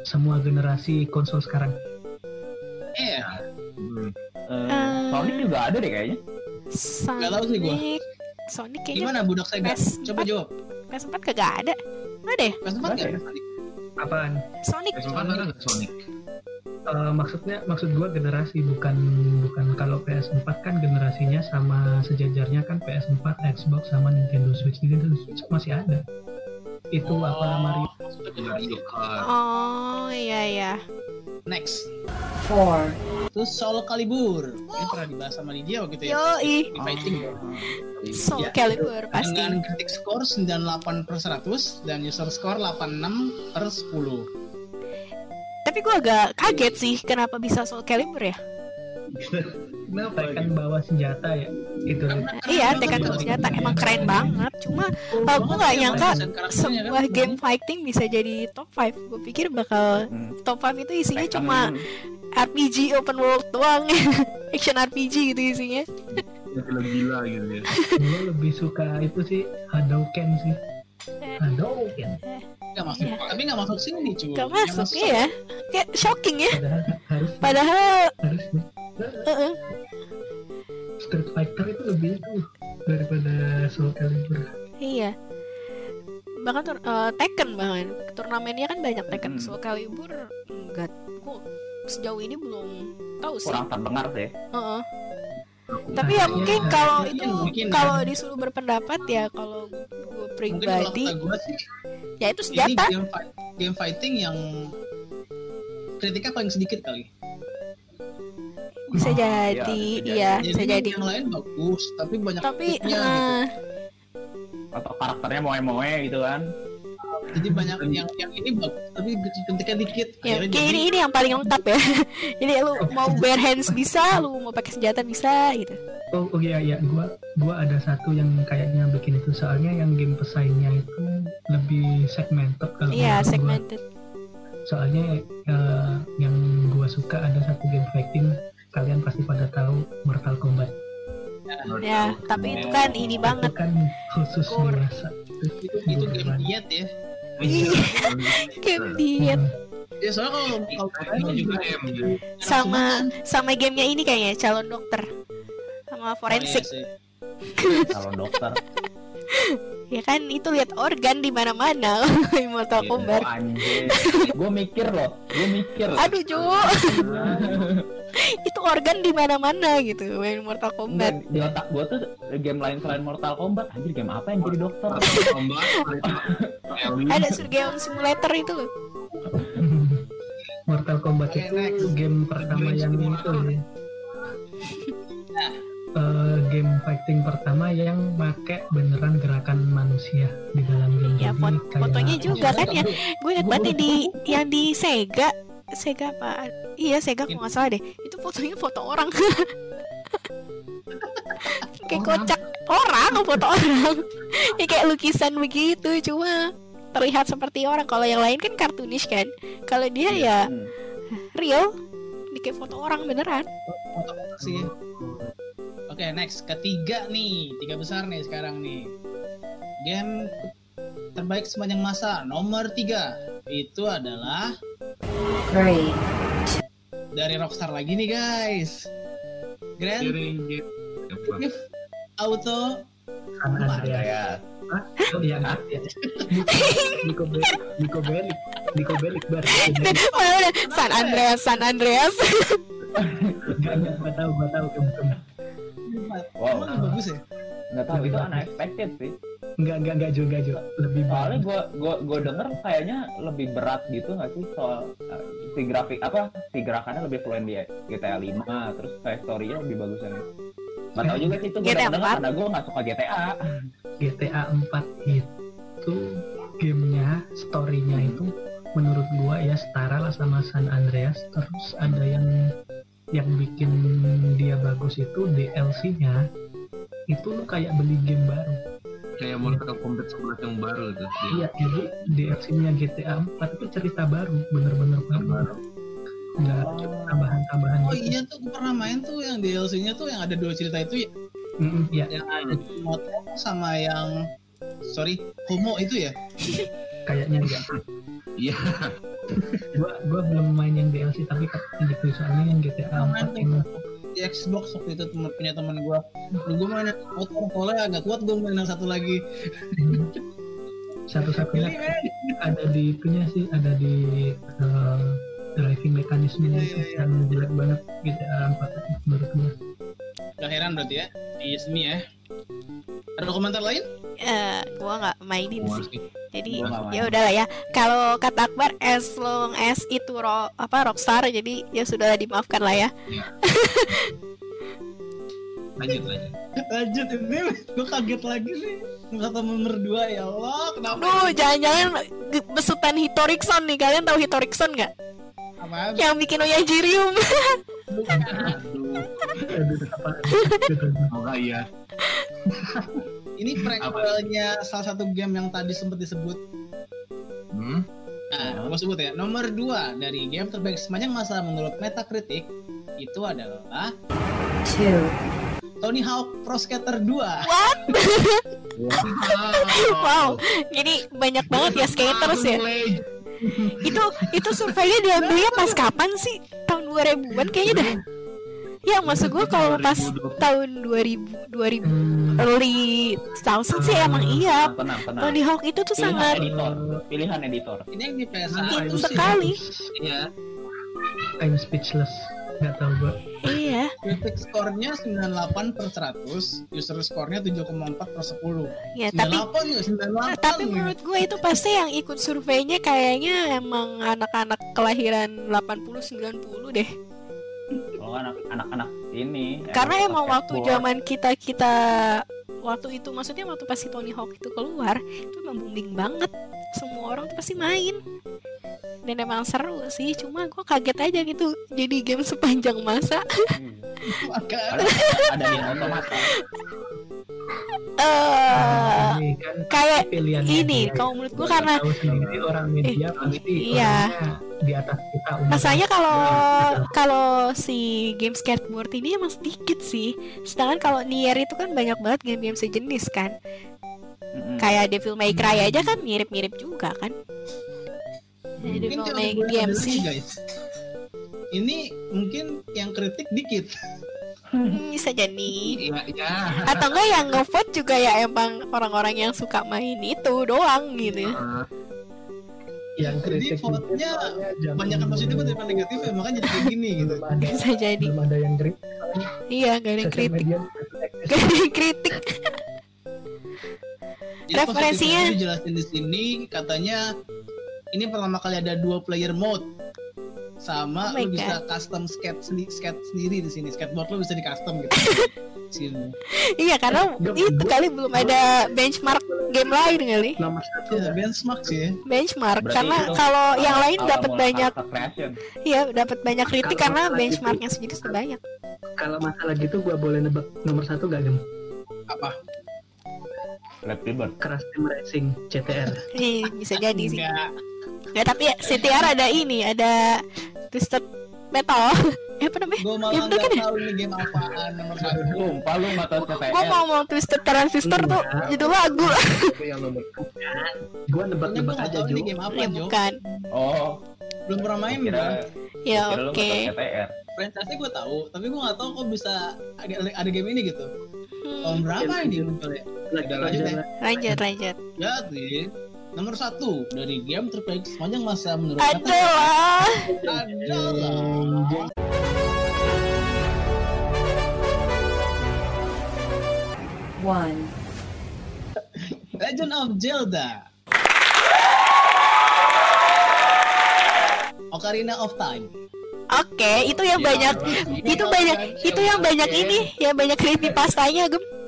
semua generasi konsol sekarang
Iya.
Hmm.
Eh,
Eh.
Sonic juga ada deh kayaknya.
Nggak tahu sih gua.
Sonic, Sonic kayaknya
Gimana budak Sega?
PS4.
Coba jawab.
PS4 kagak ada. Ada ya?
PS4
Ada
enggak?
ya?
apaan
Sonic.
PS4 ada nggak Sonic?
Eh, maksudnya maksud gua generasi bukan bukan kalau PS4 kan generasinya sama sejajarnya kan PS4 Xbox sama Nintendo Switch Nintendo Switch masih ada itu apa Mario
Mario Kart.
Oh iya iya.
Next.
four,
Itu Soul Calibur. Ini pernah dibahas sama Lydia waktu itu ya.
Yoi.
Di fighting.
Soul
Ya.
Calibur pasti.
Dengan critic score 98 per 100 dan user score 86 per 10.
Tapi gue agak kaget sih kenapa bisa Soul Calibur ya.
Kenapa?
Tekken bawa senjata ya? Itu.
Iya, Tekken bawa senjata. Emang keren banget. Cuma gue nggak nyangka sebuah game fighting bisa jadi top 5 Gue pikir bakal
Hmm.
top 5 itu isinya
Tekken-
cuma RPG open world doang. Action RPG gitu isinya.
Gila-gila gitu ya.
gue lebih suka itu sih Hadouken sih. Hadouken.
Gak masuk,
Iya.
tapi gak masuk sini cuy.
Gak masuk ya Kayak shocking ya.
Padahal harus
Padahal
harus
uh-uh.
Street Fighter itu lebih itu daripada Soul Calibur
Iya Bahkan tur- eh, Tekken bahkan Turnamennya kan banyak Tekken
Hmm.
Soul Calibur Enggak Gue sejauh ini belum tahu sih
kurang terdengar sih
Heeh. Tapi ya mungkin
Iya,
kalau
mungkin,
itu
mungkin ya.
kalau disuruh berpendapat ya kalau gue
Mungkin
pribadi
kata gue sih,
ya itu
ini
senjata.
game, fight- game fighting yang kritiknya paling sedikit kali.
Bisa
Oh,
jadi,
iya,
iya, bisa jadi.
yang lain bagus, tapi banyak
Tapi
kritiknya gitu.
atau karakternya moe-moe gitu kan
Jadi banyak yang yang ini bagus, tapi kritiknya dikit.
ya kayak
jadi-
ini ini yang paling lengkap ya. Jadi lu mau bare hands bisa, lu mau pakai senjata bisa gitu.
Oh, oh iya iya, gua gua ada satu yang kayaknya bikin itu soalnya yang game pesaingnya itu lebih segmented kalau
Iya,
menurut gua.
segmented.
Soalnya eh, yang gua suka ada satu game fighting kalian pasti pada tahu Mortal Kombat.
Ya, tapi itu kan ini
Itu
banget.
kan khusus dewasa.
itu itu game diet ya.
Ih, Game diet
Ya soalnya kalau kalau
Ini juga M gitu.
sama sama gamenya ini kayaknya calon dokter sama forensik.
Oh, iya
kalau dokter
Ya kan itu lihat organ di mana-mana Mortal
Iya.
Kombat.
gue mikir loh gue mikir
Aduh, Jo. itu organ di mana-mana gitu main Mortal Kombat.
Enggak, di otak gue tuh game lain selain Mortal Kombat anjir game apa yang jadi dokter
Kombat.
Ada Surgeon Simulator itu loh.
Mortal Kombat itu game pertama yang itu ya. Eh, game fighting pertama yang pakai beneran gerakan manusia di dalam game.
Ya,
Jadi
fot-
kayak-
fotonya juga kan ya. Gue inget
Gua
banget di yang di Sega. Sega apa? Iya Sega kalau nggak salah deh. Itu fotonya foto orang. kayak kocak orang foto orang. ya kayak lukisan begitu cuma terlihat seperti orang. Kalau yang lain kan kartunis kan. Kalau dia ya
Hmm.
real. Ini kayak foto orang beneran.
Foto-foto sih. Oke, next ketiga nih, tiga besar nih sekarang nih. Game terbaik sepanjang masa nomor tiga itu adalah
three,
dari Rockstar lagi nih guys. Grand? Theft Auto
San Andreas.
ya
Oh iya, iya. Nico Bellic, Nico Bellic, Nico Bellic bar.
Mana ada San Andreas, San Andreas.
Enggak, enggak, gua tahu, gua tahu kamu kamu.
Wow.
Emang bagus ya?
nggak tahu itu unexpected sih
Enggak, enggak, enggak juga, Jo. Lebih
soalnya
bagus.
gue gua gua denger kayaknya lebih berat gitu nggak sih soal uh, si grafik apa si gerakannya lebih fluent di GTA 5 terus kayak story-nya lebih bagus yang tahu juga sih itu gue
GTA
denger
4.
karena gue nggak suka GTA
GTA 4 itu gamenya, story-nya itu menurut gua ya setara lah sama San Andreas. Terus ada yang yang bikin dia bagus itu DLC-nya itu lu kayak beli game baru.
Kayak Mortal Kombat 11 yang baru tuh. Dia.
Iya, jadi DLC-nya GTA 4 itu cerita baru, bener-bener baru. Nggak tambahan-tambahan
Oh
gitu.
iya tuh gue pernah main tuh yang DLC-nya tuh yang ada dua cerita itu ya,
Mm, ya,
yang ada motor sama yang sorry homo itu ya.
kayaknya enggak.
Iya.
Gua gua belum main yang DLC tapi gitu soalnya yang GTA
Main
4
tuh
yang
di Xbox waktu itu temen, punya teman gue. Lalu gue main yang motor soalnya agak kuat gue main yang satu lagi.
satu-satunya
Pilih, men.
ada di itunya sih ada di eh, driving mekanismenya
Iya,
itu
iya, iya.
yang jelek banget GTA 4 itu menurut gua
Gak heran berarti ya di sini ya. Ada komentar lain?
Eh, gua nggak mainin sih.
Sih.
Jadi
main.
ya udahlah ya. Kalau kata Akbar as long as itu ro apa rockstar jadi ya sudah dimaafkan lah ya.
Lanjut lanjut.
Lanjut ini gue kaget lagi. Nomor satu nomor dua ya Allah kenapa?
Duh, jangan-jangan besutan Hitorikson nih. Kalian tahu Hitorikson nggak?
Apaan?
Yang bikin Oyajirium.
Aduh,
Aduh,
iya.
Ini prequelnya salah satu game yang tadi sempat disebut.
Hmm?
Nah, gue sebut ya. Nomor dua dari game terbaik sepanjang masa menurut Metacritic itu adalah
two,
Tony Hawk Pro Skater 2.
wow, jadi banyak banget ya skaters ya. Itu itu surveinya diambilnya pas kapan sih? Tahun 2000-an kayaknya dah. Ya maksud gue kalau pas tahun 2000 2000 early 2000 sih emang iya. Tony Hawk itu tuh
Pilihan
sangat
editor. Pilihan editor.
Ini yang di PS1
itu
sih.
sekali.
Iya.
I'm speechless. Nggak tahu gua.
Iya.
Critic score-nya 98 per 100, user score-nya 7,4 per 10.
Ya, tapi
98 ya, 98.
tapi menurut gue itu pasti yang ikut surveinya kayaknya emang anak-anak kelahiran 80 90 deh.
Anak anak-anak ini.
Karena
anak
emang waktu zaman kita kita waktu itu maksudnya waktu pas si Tony Hawk itu keluar itu emang booming banget. Semua orang tuh pasti main. Dan emang seru sih, cuma gue kaget aja gitu jadi game sepanjang masa.
Makanya.
ada ada di otomatis.
Eh,
Ini kan
kayak ini, kalau menurut gue karena
tahu sendiri orang media pasti
iya.
di atas kita.
Masanya kalau kalau si game skateboard ini emang sedikit sih. Sedangkan kalau Nier itu kan banyak banget game-game sejenis kan.
Mm-mm.
Kayak Devil May Cry aja kan mirip-mirip juga kan.
Mungkin
Devil May DMC.
sih guys. Ini mungkin yang kritik dikit.
Hmm, bisa jadi.
Iya, iya.
Atau enggak yang ngevote juga ya emang orang-orang yang suka main itu doang gitu.
Eh,
yang kritik
Jadi vote-nya Banyak yang positif daripada negatif ya, makanya jadi gini gitu.
ada
Bisa jadi.
belum ada yang kritik
Iya, gak ada yang kritik. Gak ada yang kritik. Referensinya-
dijelasin di sini katanya ini pertama kali ada dua player mode sama
Oh
lu bisa custom skate sendi- skate sendiri di sini skateboard lu bisa di custom gitu sini
Iya, karena itu kali belum ada benchmark game lain kali.
nomor satu
ya benchmark sih ya.
Benchmark
Berarti
karena
itu
kalau yang lain dapat banyak. Iya, dapat banyak kritik
Kalau
karena
masalah
benchmarknya sendiri sudah banyak.
kalau masalah gitu gua boleh nebak nomor satu gak gem
apa
Bird.
Crash Team Racing CTR
Ih, bisa jadi sih.
enggak
Nggak, tapi ya, CTR ada ini, ada Twisted Metal. Eh, apa namanya?
gue malah
Yang bener
nggak
kan ya?
tahu ini game apaan nomor satu
Sumpah lu tahu CTR.
Gue mau mau Twisted Transistor tuh
Enggak.
judul lagu.
itu yang nomor gua
Pokoknya gue
nebak-nebak aja
tahu ini
Jo
game apa
Ya
Jo
bukan.
Oh,
belum pernah main
kira
Ya oke.
nggak tahu CTR.
franchise gue tahu tapi gue nggak tahu kok bisa ada, ada game ini gitu tahun
Hmm,
berapa ini munculnya
Lanjut,
lanjut ya.
lanjut.
lanjut lanjut.
jadi nomor satu dari game terbaik sepanjang masa menurut
Adalah
adalah
one,
Legend of Zelda. Ocarina of Time.
Oke, itu yang banyak itu banyak itu yang banyak ini, yang banyak creepypastanya, Gem.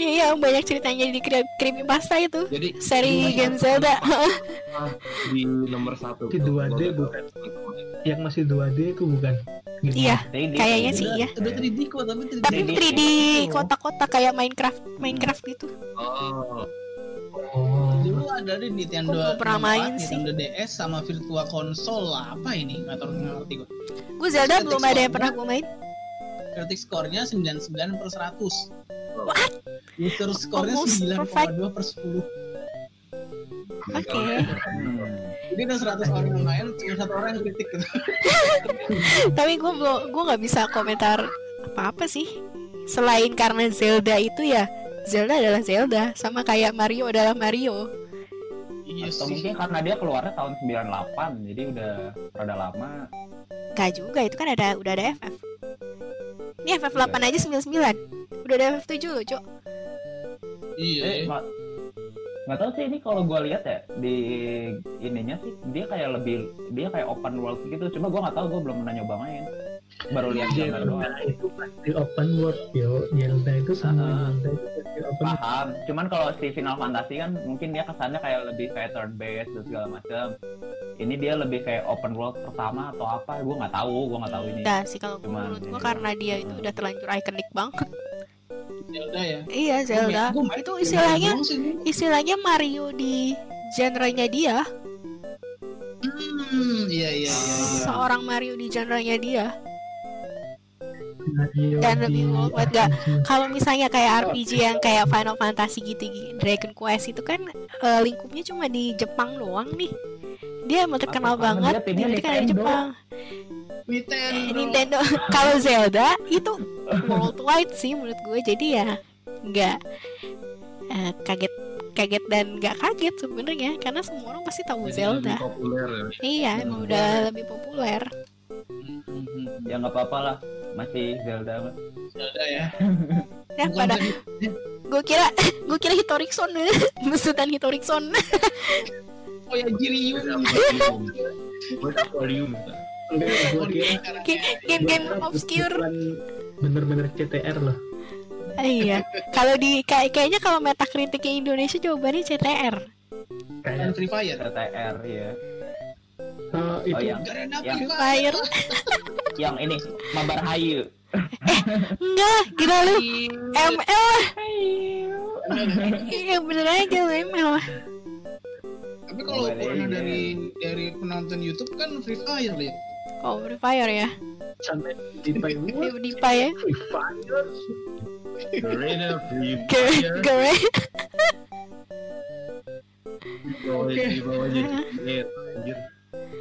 Iya, yang banyak ceritanya di cre- creepypasta itu.
Jadi
Seri game Zelda.
di nomor satu.
Di 2D bukan? yang masih 2D itu bukan Gitu.
iya, kayaknya sih iya.
udah 3D kok tapi 3D
Tapi
3D.
3D kotak-kotak kayak Minecraft, Minecraft gitu.
Oh,
oh
dulu ada di Nintendo
pernah
64,
main sih?
Nintendo DS sama Virtua Console lah apa ini nggak tahu nggak ngerti gue
Gue Zelda belum ada yang pernah gue main.
Critic score-nya 99 per 100
What?
user
Almost
9,2 per 10
Oke.
Hmm.
jadi ada 100 orang yang main cuma satu orang yang kritik gitu
Tapi gue belum, gue nggak bisa komentar apa-apa sih. Selain karena Zelda itu ya, Zelda adalah Zelda, sama kayak Mario adalah Mario.
iya
Atau mungkin karena dia keluarnya tahun 98 jadi udah rada lama.
Gak juga, itu kan ada udah ada FF. Ini FF 8 aja 99. Udah ada FF 7 loh, Cok.
iya
Eh, ma- nggak tahu sih ini kalau gue lihat ya di ininya sih dia kayak lebih dia kayak open world gitu cuma gue nggak tahu gue belum pernah nyoba main baru lihat gambar doang
itu pasti open world yo Zelda itu sama
Ah.
Zelda itu pasti open world
paham cuman kalau si Final Fantasy kan mungkin dia kesannya kayak lebih kayak turn based dan segala macam ini dia lebih kayak open world pertama atau apa gue nggak tahu gue nggak tahu ini
Udah sih kalau
Cuman
menurut gua
ini
karena dia itu udah terlanjur ikonik banget.
Zelda ya.
Iya Zelda.
Main-
Itu istilahnya istilahnya Mario di genrenya dia.
Hmm, iya iya iya. iya.
Seorang Mario di genrenya dia. Dan lebih worldwide?
RPG.
Kalau misalnya kayak RPG yang kayak Final Fantasy gitu, Dragon Quest itu kan eh, lingkupnya cuma di Jepang doang nih. Dia emang terkenal
Karena
banget
dia timnya
di kan di. Jepang.
Nintendo.
Nintendo. Kalau Zelda itu worldwide sih menurut gue. Jadi ya nggak eh, kaget kaget dan nggak kaget sebenarnya karena semua orang pasti tahu
Jadi
Zelda.
lebih populer ya.
Iya, emang udah lebih populer.
Ya nggak apa-apa lah masih Zelda mah.
Zelda ya.
Ya
Bukan
pada gue kira gue kira Hitorikson besutan Hitorikson.
Oh ya Jiryu.
Aquarium.
Oh,
gua kira
Game-game
gua kira
obscure.
bener-bener CTR loh
Ah, iya. Kalau di kayak kayaknya kalau Metacriticnya Indonesia jawabannya CTR.
Dan
kayak
Free Fire.
TTR ya
eh, itu
oh yang Yang
Free
Fire.
yang ini Mabar Hayu
Enggak, gila lu. ML lah. Iya bener aja lu ML lah.
Tapi kalau
Oh, iya.
dari dari penonton YouTube kan Free Fire ya.
Oh, Free Fire ya.
sampai di
Di
Paywood
Dipa ya.
Free Fire
Garena Free Fire. Di bawah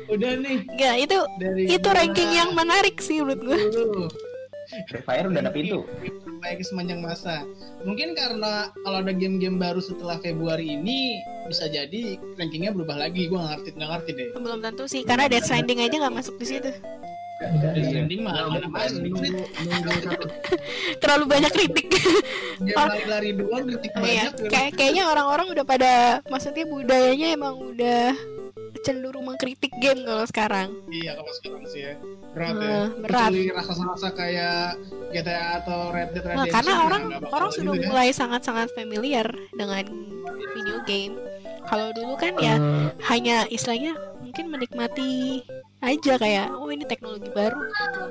Udah nih
Enggak, itu
dari
itu ranking yang menarik sih menurut gue.
Free Fire udah ada pintu
terbaik sepanjang masa. Mungkin karena kalau ada game-game baru setelah Februari ini bisa jadi rankingnya berubah lagi. Gua nggak ngerti nggak ngerti deh.
Belum tentu sih karena Death Stranding aja nggak masuk di situ.
Death. Stranding mah mana
Terlalu banyak kritik.
Dia lari-lari doang kritik
Iya,
banyak.
kayaknya orang-orang udah pada maksudnya budayanya emang udah cenderung mengkritik game kalau sekarang.
Iya kalau sekarang sih ya. Berat ya.
Eh, berat.
Kecuali rasa-rasa kayak GTA atau Red Dead
Nah,
Redemption.
karena
ya,
orang orang
juga
sudah
ya.
mulai sangat-sangat familiar dengan video game. Kalau dulu kan ya
Eh,
hanya istilahnya mungkin menikmati aja kayak oh ini teknologi baru gitu.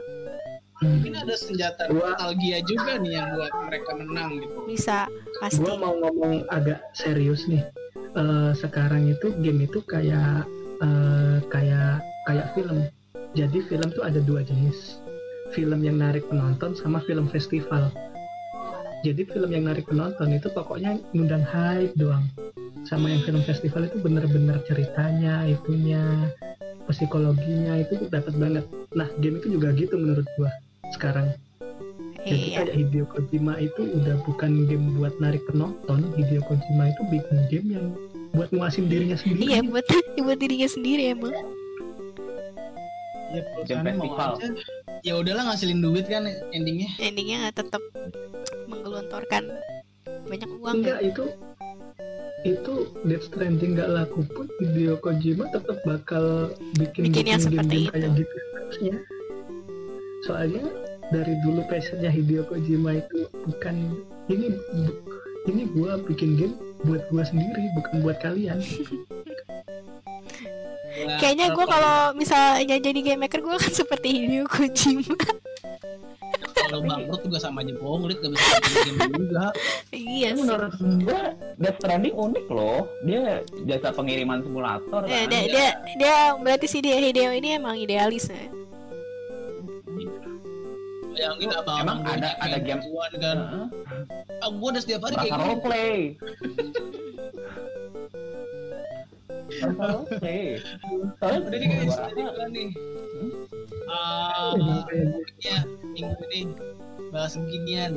Mungkin ada senjata
Gua-
nostalgia juga nih yang buat mereka menang gitu.
Bisa pasti.
gua mau ngomong agak serius nih. Eh, sekarang itu game itu kayak eh, kayak kayak film. Jadi film tuh ada dua jenis. Film yang narik penonton sama film festival. Jadi film yang narik penonton itu pokoknya ngundang hype doang. Sama yang film festival itu bener-bener ceritanya itunya psikologinya itu dapat banget. Nah game itu juga gitu menurut gua sekarang jadi
Iya.
kayak Hideo Kojima itu udah bukan game buat narik penonton Hideo Kojima itu bikin game yang buat muasin dirinya sendiri
Iya buat buat dirinya sendiri emang.
Ya mau
festival.
aja. Ya udahlah ngasilin duit kan endingnya.
Endingnya nggak tetap menggelontorkan banyak uang ya.
enggak itu itu Death Stranding nggak laku pun Hideo Kojima tetap bakal bikin
Bikin yang seperti
game-game kayak gitu soalnya dari dulu passionnya Hideo Kojima itu bukan ini bu- ini gua bikin game buat gua sendiri bukan buat kalian
Nah,
Kayaknya gue kalau misalnya jadi game maker gue kan seperti Hideo Kojima.
kalau bangkrut juga sama aja bohong, Rit gak bisa bikin game juga.
iya sih.
menurut gua Death Stranding unik loh dia jasa pengiriman simulator
Eh,
kan
dia, dia dia berarti si dia Hideo ini emang idealis ya.
Bayangin abang
Emang ada- ada game-
tuan kan.
Heeh.
Ah, gua udah setiap hari kayak
merasa roleplay soalnya
Udah nih guys, jadi bulan nih.
Hmm?
Ah, ya minggu ini bahas beginian.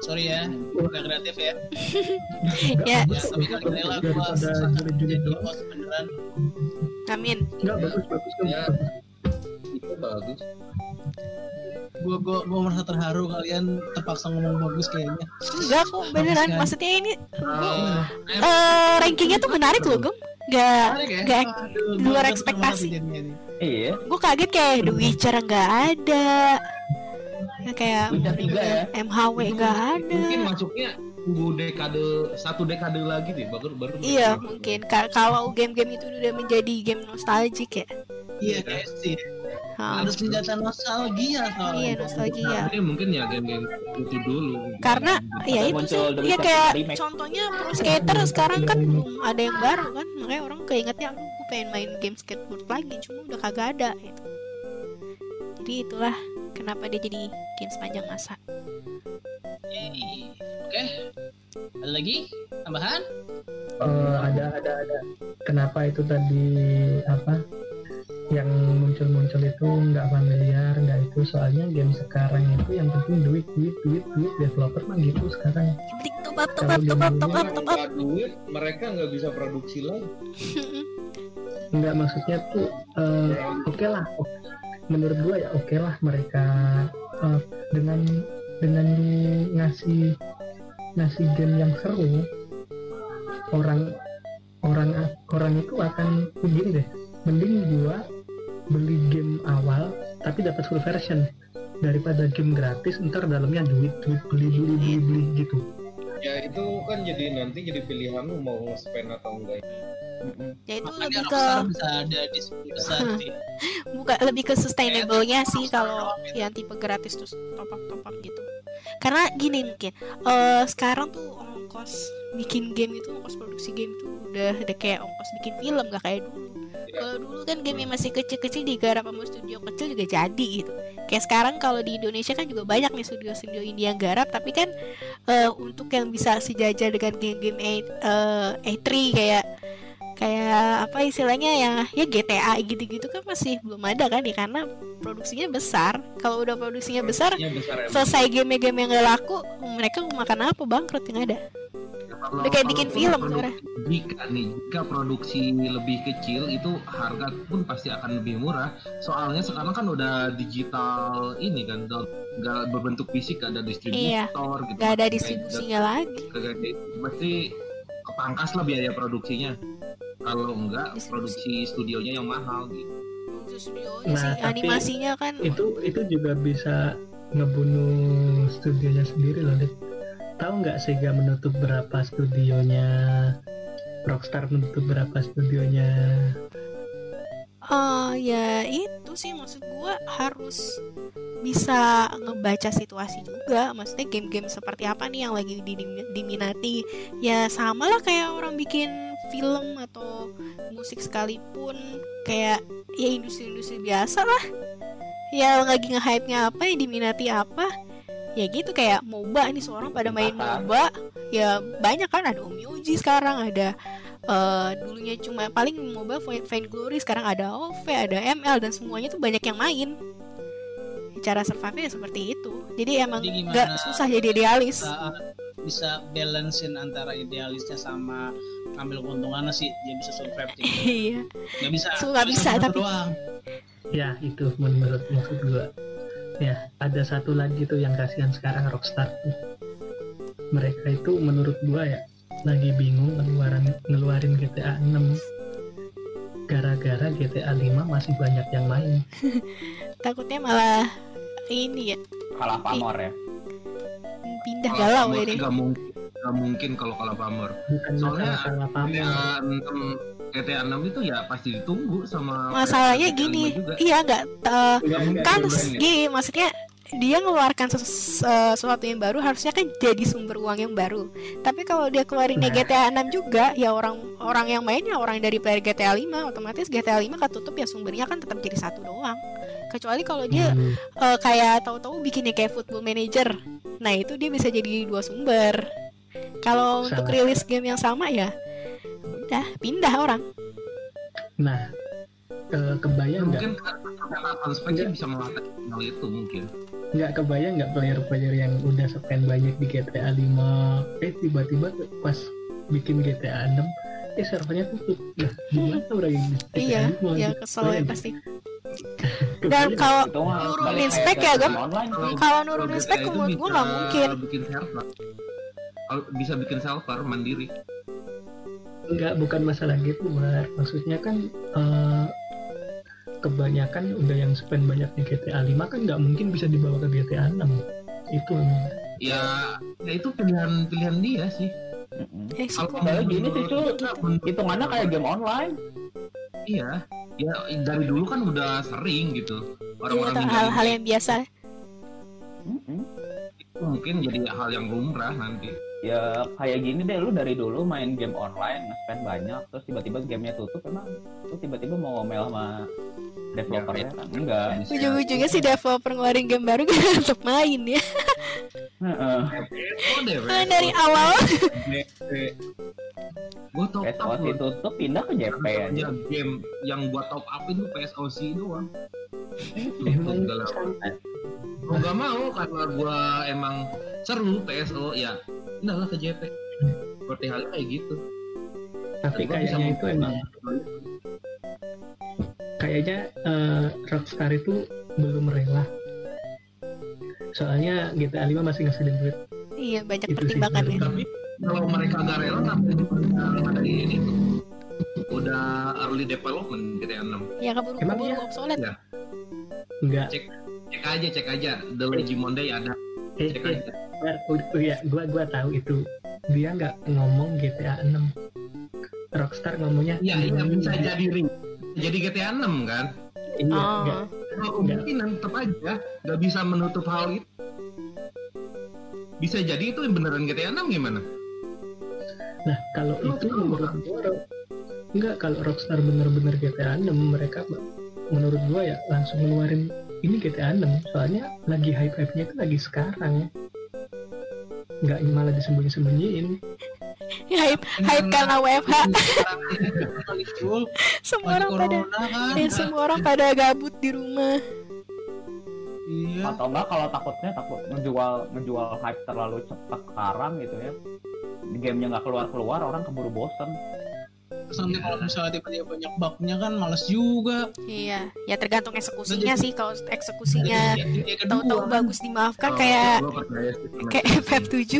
Sorry ya, udah kreatif ya.
Ya,
Ya, tapi kali rela gua
daripada juri-juri
jadi host beneran.
amin.
nggak bagus bagus bagus,
Ya. itu bagus
Gua gua gua merasa terharu kalian terpaksa ngomong bagus kayaknya.
Enggak kok beneran.
kan?
Maksudnya ini
Eh,
eh rankingnya tuh menarik loh, Gem. Gak
Menarik ya?
gak
Aduh,
di luar
gua
ekspektasi.
Iya.
gue kaget kayak The Witcher nggak ada Ya, kayak
Witcher tiga ya.
MHW nggak ada
Mungkin masuknya tunggu dekade satu dekade lagi deh baru baru.
iya mungkin Ka- kalau game-game itu udah menjadi game nostalgic ya
Iya kayak sih.
Ha,
Harus senjata nostalgia soalnya.
iya nostalgia
Ini mungkin ya game-game itu dulu.
karena ya itu sih ya
Witcher
kayak
remake.
contohnya Pro Skater sekarang kan belum ada yang baru kan makanya orang keingetnya aku pengen main game skateboard lagi cuma udah kagak ada gitu. jadi itulah kenapa dia jadi game sepanjang masa
Yeay. Oke. Ada lagi tambahan?
Eh, ada ada ada kenapa itu tadi apa yang muncul-muncul itu nggak familiar nggak itu. Soalnya game sekarang itu yang penting duit duit duit duit. Developer mah gitu sekarang.
Top up top up top up top up top up.
Tanpa duit mereka nggak bisa produksi lagi.
nggak maksudnya tuh eh, oke lah. O- menurut gua ya oke lah mereka eh, dengan dengan ngasih ngasih game yang seru orang orang orang itu akan begini deh. Mending gua beli game awal tapi dapat full version. Daripada game gratis ntar dalamnya duit duit beli beli beli beli gitu.
Ya itu kan jadi nanti jadi pilihan lu mau nge-spend atau enggak.
ya itu
Makanya
lebih ke
bisa ada di sepuluh besar sih.
bukan lebih ke sustainable-nya sih kalau yang tipe gratis terus top up top up gitu. Karena gini mungkin eh sekarang tuh ongkos bikin game itu ongkos produksi game itu udah udah kayak ongkos bikin film gak kayak dulu kalau dulu kan game yang masih kecil-kecil digarap sama studio kecil juga jadi gitu. Kayak sekarang kalau di Indonesia kan juga banyak nih studio-studio indie yang garap tapi kan eh, untuk yang bisa sejajar dengan game-game A, eh, A3 kayak kayak apa istilahnya ya ya GTA gitu-gitu kan masih belum ada kan ya karena produksinya besar. Kalau udah produksinya besar
Ya besar
selesai game-game yang gak laku mereka mau makan apa bangkrut yang ada Udah kayak bikin film sebenarnya.
Jika nih, jika produksi lebih kecil itu harga pun pasti akan lebih murah. Soalnya sekarang kan udah digital ini kan, nggak berbentuk fisik ada distributor gitu.
gak ada
Kayak
distribusinya lagi
kagak gitu. Pasti kepangkas lah biaya produksinya. Kalau enggak
Distribusi.
produksi studionya yang mahal gitu.
Studionya
Nah,
sih
tapi
animasinya kan
itu itu juga bisa ngebunuh studionya sendiri loh Dik. Tahu nggak Sega menutup berapa studionya? Rockstar menutup berapa studionya?
Oh ya itu sih maksud gua harus bisa ngebaca situasi juga. Maksudnya game-game seperti apa nih yang lagi di- diminati? Ya sama lah kayak orang bikin film atau musik sekalipun. Kayak ya industri-industri biasa lah. Ya lagi nge-hype-nya apa yang diminati apa ya gitu kayak MOBA nih seorang pada main
Pasar.
MOBA. Ya banyak kan ada Omyoji sekarang ada eh, dulunya cuma paling MOBA Vain Glory sekarang ada OV ada ML dan semuanya tuh banyak yang main. Cara survive seperti itu. Jadi emang
Jadi gimana?
nggak susah jadi idealis.
Bisa bisa balancein antara idealisnya sama ambil keuntungannya sih dia bisa survive gitu.
iya.
Nggak bisa.
So, nggak bisa, tapi-
doang.
Ya itu menurut maksud gua ya ada satu lagi tuh yang kasihan sekarang Rockstar tuh. Mereka itu menurut gua ya lagi bingung ngeluarin ngeluarin GTA 6 gara-gara GTA 5 masih banyak yang main.
Takutnya malah ini ya.
Kalah pamor ya.
Pindah galau ini.
Nggak mungkin, nggak mungkin kalau kalau pamor.
bukan
Soalnya
salah pamor
GTA 6, GTA 6 itu ya pasti ditunggu sama
masalahnya
GTA
gini
5 juga.
iya nggak
mungkin,
kan gini maksudnya dia ngeluarkan ses- eh, sesuatu yang baru harusnya kan jadi sumber uang yang baru tapi kalau dia keluarin
Nah.
GTA 6 juga ya orang orang yang mainnya orang dari player GTA 5 otomatis GTA 5 ketutup ya sumbernya kan tetap jadi satu doang kecuali kalau dia
Hmm.
eh, kayak tahu-tahu bikinnya kayak football manager nah itu dia bisa jadi dua sumber kalau untuk rilis game yang sama ya udah pindah orang
Nah, ke- kebayang nggak?
mungkin speknya bisa mengatakan hal itu mungkin
Nggak kebayang nggak player-player yang udah spend banyak di GTA 5 eh tiba-tiba pas bikin GTA 6 eh servernya tutup. Nah, gimana orang yang
iya
5
ya
gitu?
kesel ya pasti Dan kalau
Itu mah
nurunin spek ya,
sih.
Kalau nurunin spek menurut gue nggak mungkin.
bikin server kalau bisa bikin server mandiri
Enggak, bukan masalah gitu, Mar. Maksudnya kan eh, kebanyakan udah yang spend banyak di GTA 5 kan nggak mungkin bisa dibawa ke GTA 6. Itu
ya ya itu pilihan pilihan dia sih.
Eh,
kalau
gini sih,
menurut-
Hitungannya kayak game online.
iya ya dari dulu kan udah sering gitu
Iya,
orang-orang ninggalin
hal-hal yang biasa.
Itu mungkin jadi hal yang lumrah nanti
Ya kayak gini deh, lu dari dulu main game online, nge-spend banyak, terus tiba-tiba gamenya tutup, emang lu tiba-tiba mau ngomel sama developernya kan? Enggak.
Ujung-ujungnya si developer ngeluarin game baru kita tetap main ya.
Heeh.
deh
Nah, dari awal
gue top up
tutup, pindah ke JP aja.
hanya game yang gua top up itu PSOC doang Tutup galau.
sampai
Gua nggak mau karena gua emang seru PSO ya udahlah ke JP seperti halnya kayak gitu
tapi kayaknya itu emang kayaknya eh, Rockstar itu belum rela. Soalnya GTA 5 masih ngeselin duit.
iya banyak
Itu sih.
pertimbangannya.
tapi kalau mereka gak rela ngapain juga ada ini udah early development GTA 6
Ya keburu
Emang
keburu
iya?
obsolete.
Enggak.
cek aja cek aja The Legend Monday ada
Eh,
cek
eh,
aja
Bar, oh, oh ya, gua gua tahu itu. Dia nggak ngomong GTA 6. Rockstar ngomongnya
iya iya bisa jadi ring jadi GTA 6 kan
Iya,
Oh.
nggak.
Kalau kemungkinan tetap aja nggak bisa menutup hal itu bisa jadi itu beneran GTA 6 gimana
Nah, kalau
Lu
itu
tahu,
menurut
kan?
gua Ro- enggak kalau Rockstar bener-bener GTA 6 mereka menurut gua ya langsung ngeluarin ini GTA 6 soalnya lagi hype-hype-nya itu lagi sekarang ya. Nggak malah disembunyi-sembunyiin.
Hype hype karena WFH. Semua orang pada
kan
ya, semua orang pada gabut di rumah.
iya
Atau enggak kalau takutnya takut ngejual ngejual hype terlalu cepat sekarang gitu ya. Gamenya nggak keluar-keluar, orang keburu bosen.
Nanti kalau misalnya tiba-tiba banyak bugnya kan males juga
Iya, ya tergantung eksekusinya sih. Kalau eksekusinya
kedua,
tahu-tahu
kan,
bagus dimaafkan
Kalau
kayak kayak FF7.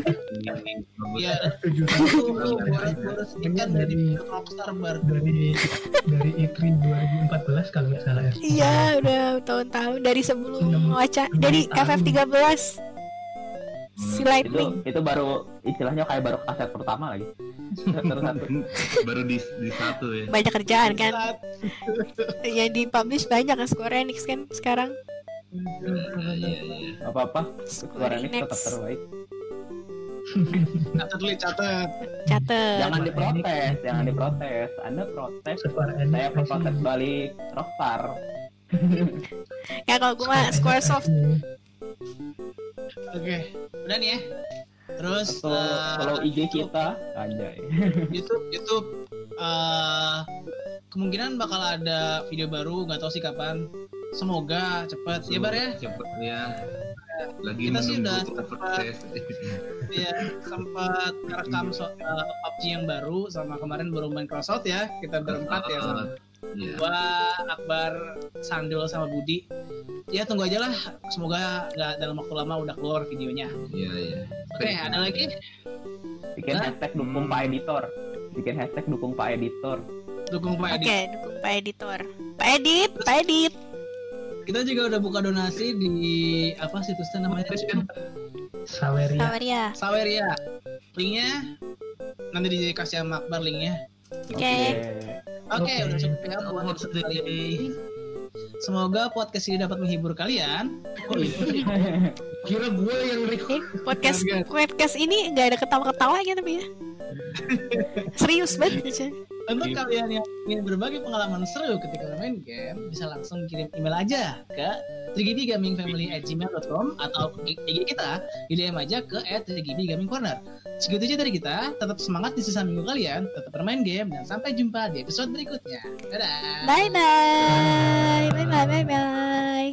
ya
Tujuh
itu
tahun
boros-boros ikan dari Rockstar bar
dari dari E3 2014 kalau nggak salah ya.
Iya, udah tahun-tahun dari sebelum
Enam-
waca
enam
dari
tahun.
FF13 si
Itu
Lightning.
itu baru istilahnya kayak baru kaset pertama lagi. Terus satu.
baru di, di satu ya
Banyak kerjaan kan. Yang dipublish banyak kan Square Enix kan sekarang.
Iya, iya.
apa-apa
Square
Square Enix tetap terbaik.
catat dulu catat
Catet.
Jangan diprotes, jangan diprotes. Anda protes, saya protes balik Rockstar.
Ya kalau gue mah Squaresoft
oke. Udah nih ya. Terus
Atau
eh,
kalau IG kita, anjay.
YouTube YouTube. Eh, kemungkinan bakal ada video baru nggak tahu sih kapan. Semoga cepet ya bar ya?
Cepet ya. Lagi
Kita sih udah
proses.
Ya sempat rekam so, eh, PUBG yang baru sama kemarin baru main crossout ya. Kita berempat ya. Sama
Iya.
gua Akbar Sandul sama Budi ya tunggu aja lah semoga nggak dalam waktu lama udah keluar videonya
Iya, iya.
oke ada lagi
Bikin
Hah?
hashtag dukung Pak Editor. Bikin hashtag dukung Pak Editor.
dukung Pak
Oke,
Edi
dukung Pak Editor. Pak Edit, Pak Edit.
kita juga udah buka donasi di apa situsnya namanya
Saweria.
Sawaria.
Saweria linknya nanti dikasih sama Akbar linknya
Oke.
Oke, udah cukup ya buat episode kali ini. Semoga podcast ini dapat menghibur kalian.
Kira gue yang record.
Podcast podcast ini nggak ada ketawa-ketawanya tapi ya. Serius banget aja.
Untuk gitu. kalian yang ingin berbagi pengalaman seru ketika bermain game, bisa langsung kirim email aja ke trigibigamingfamily@gmail.com atau IG kita di DM aja ke @trigibigamingcorner. Segitu aja dari kita. Tetap semangat di sisa minggu kalian, tetap bermain game dan sampai jumpa di episode berikutnya. Dadah. Bye bye.
Bye bye bye bye.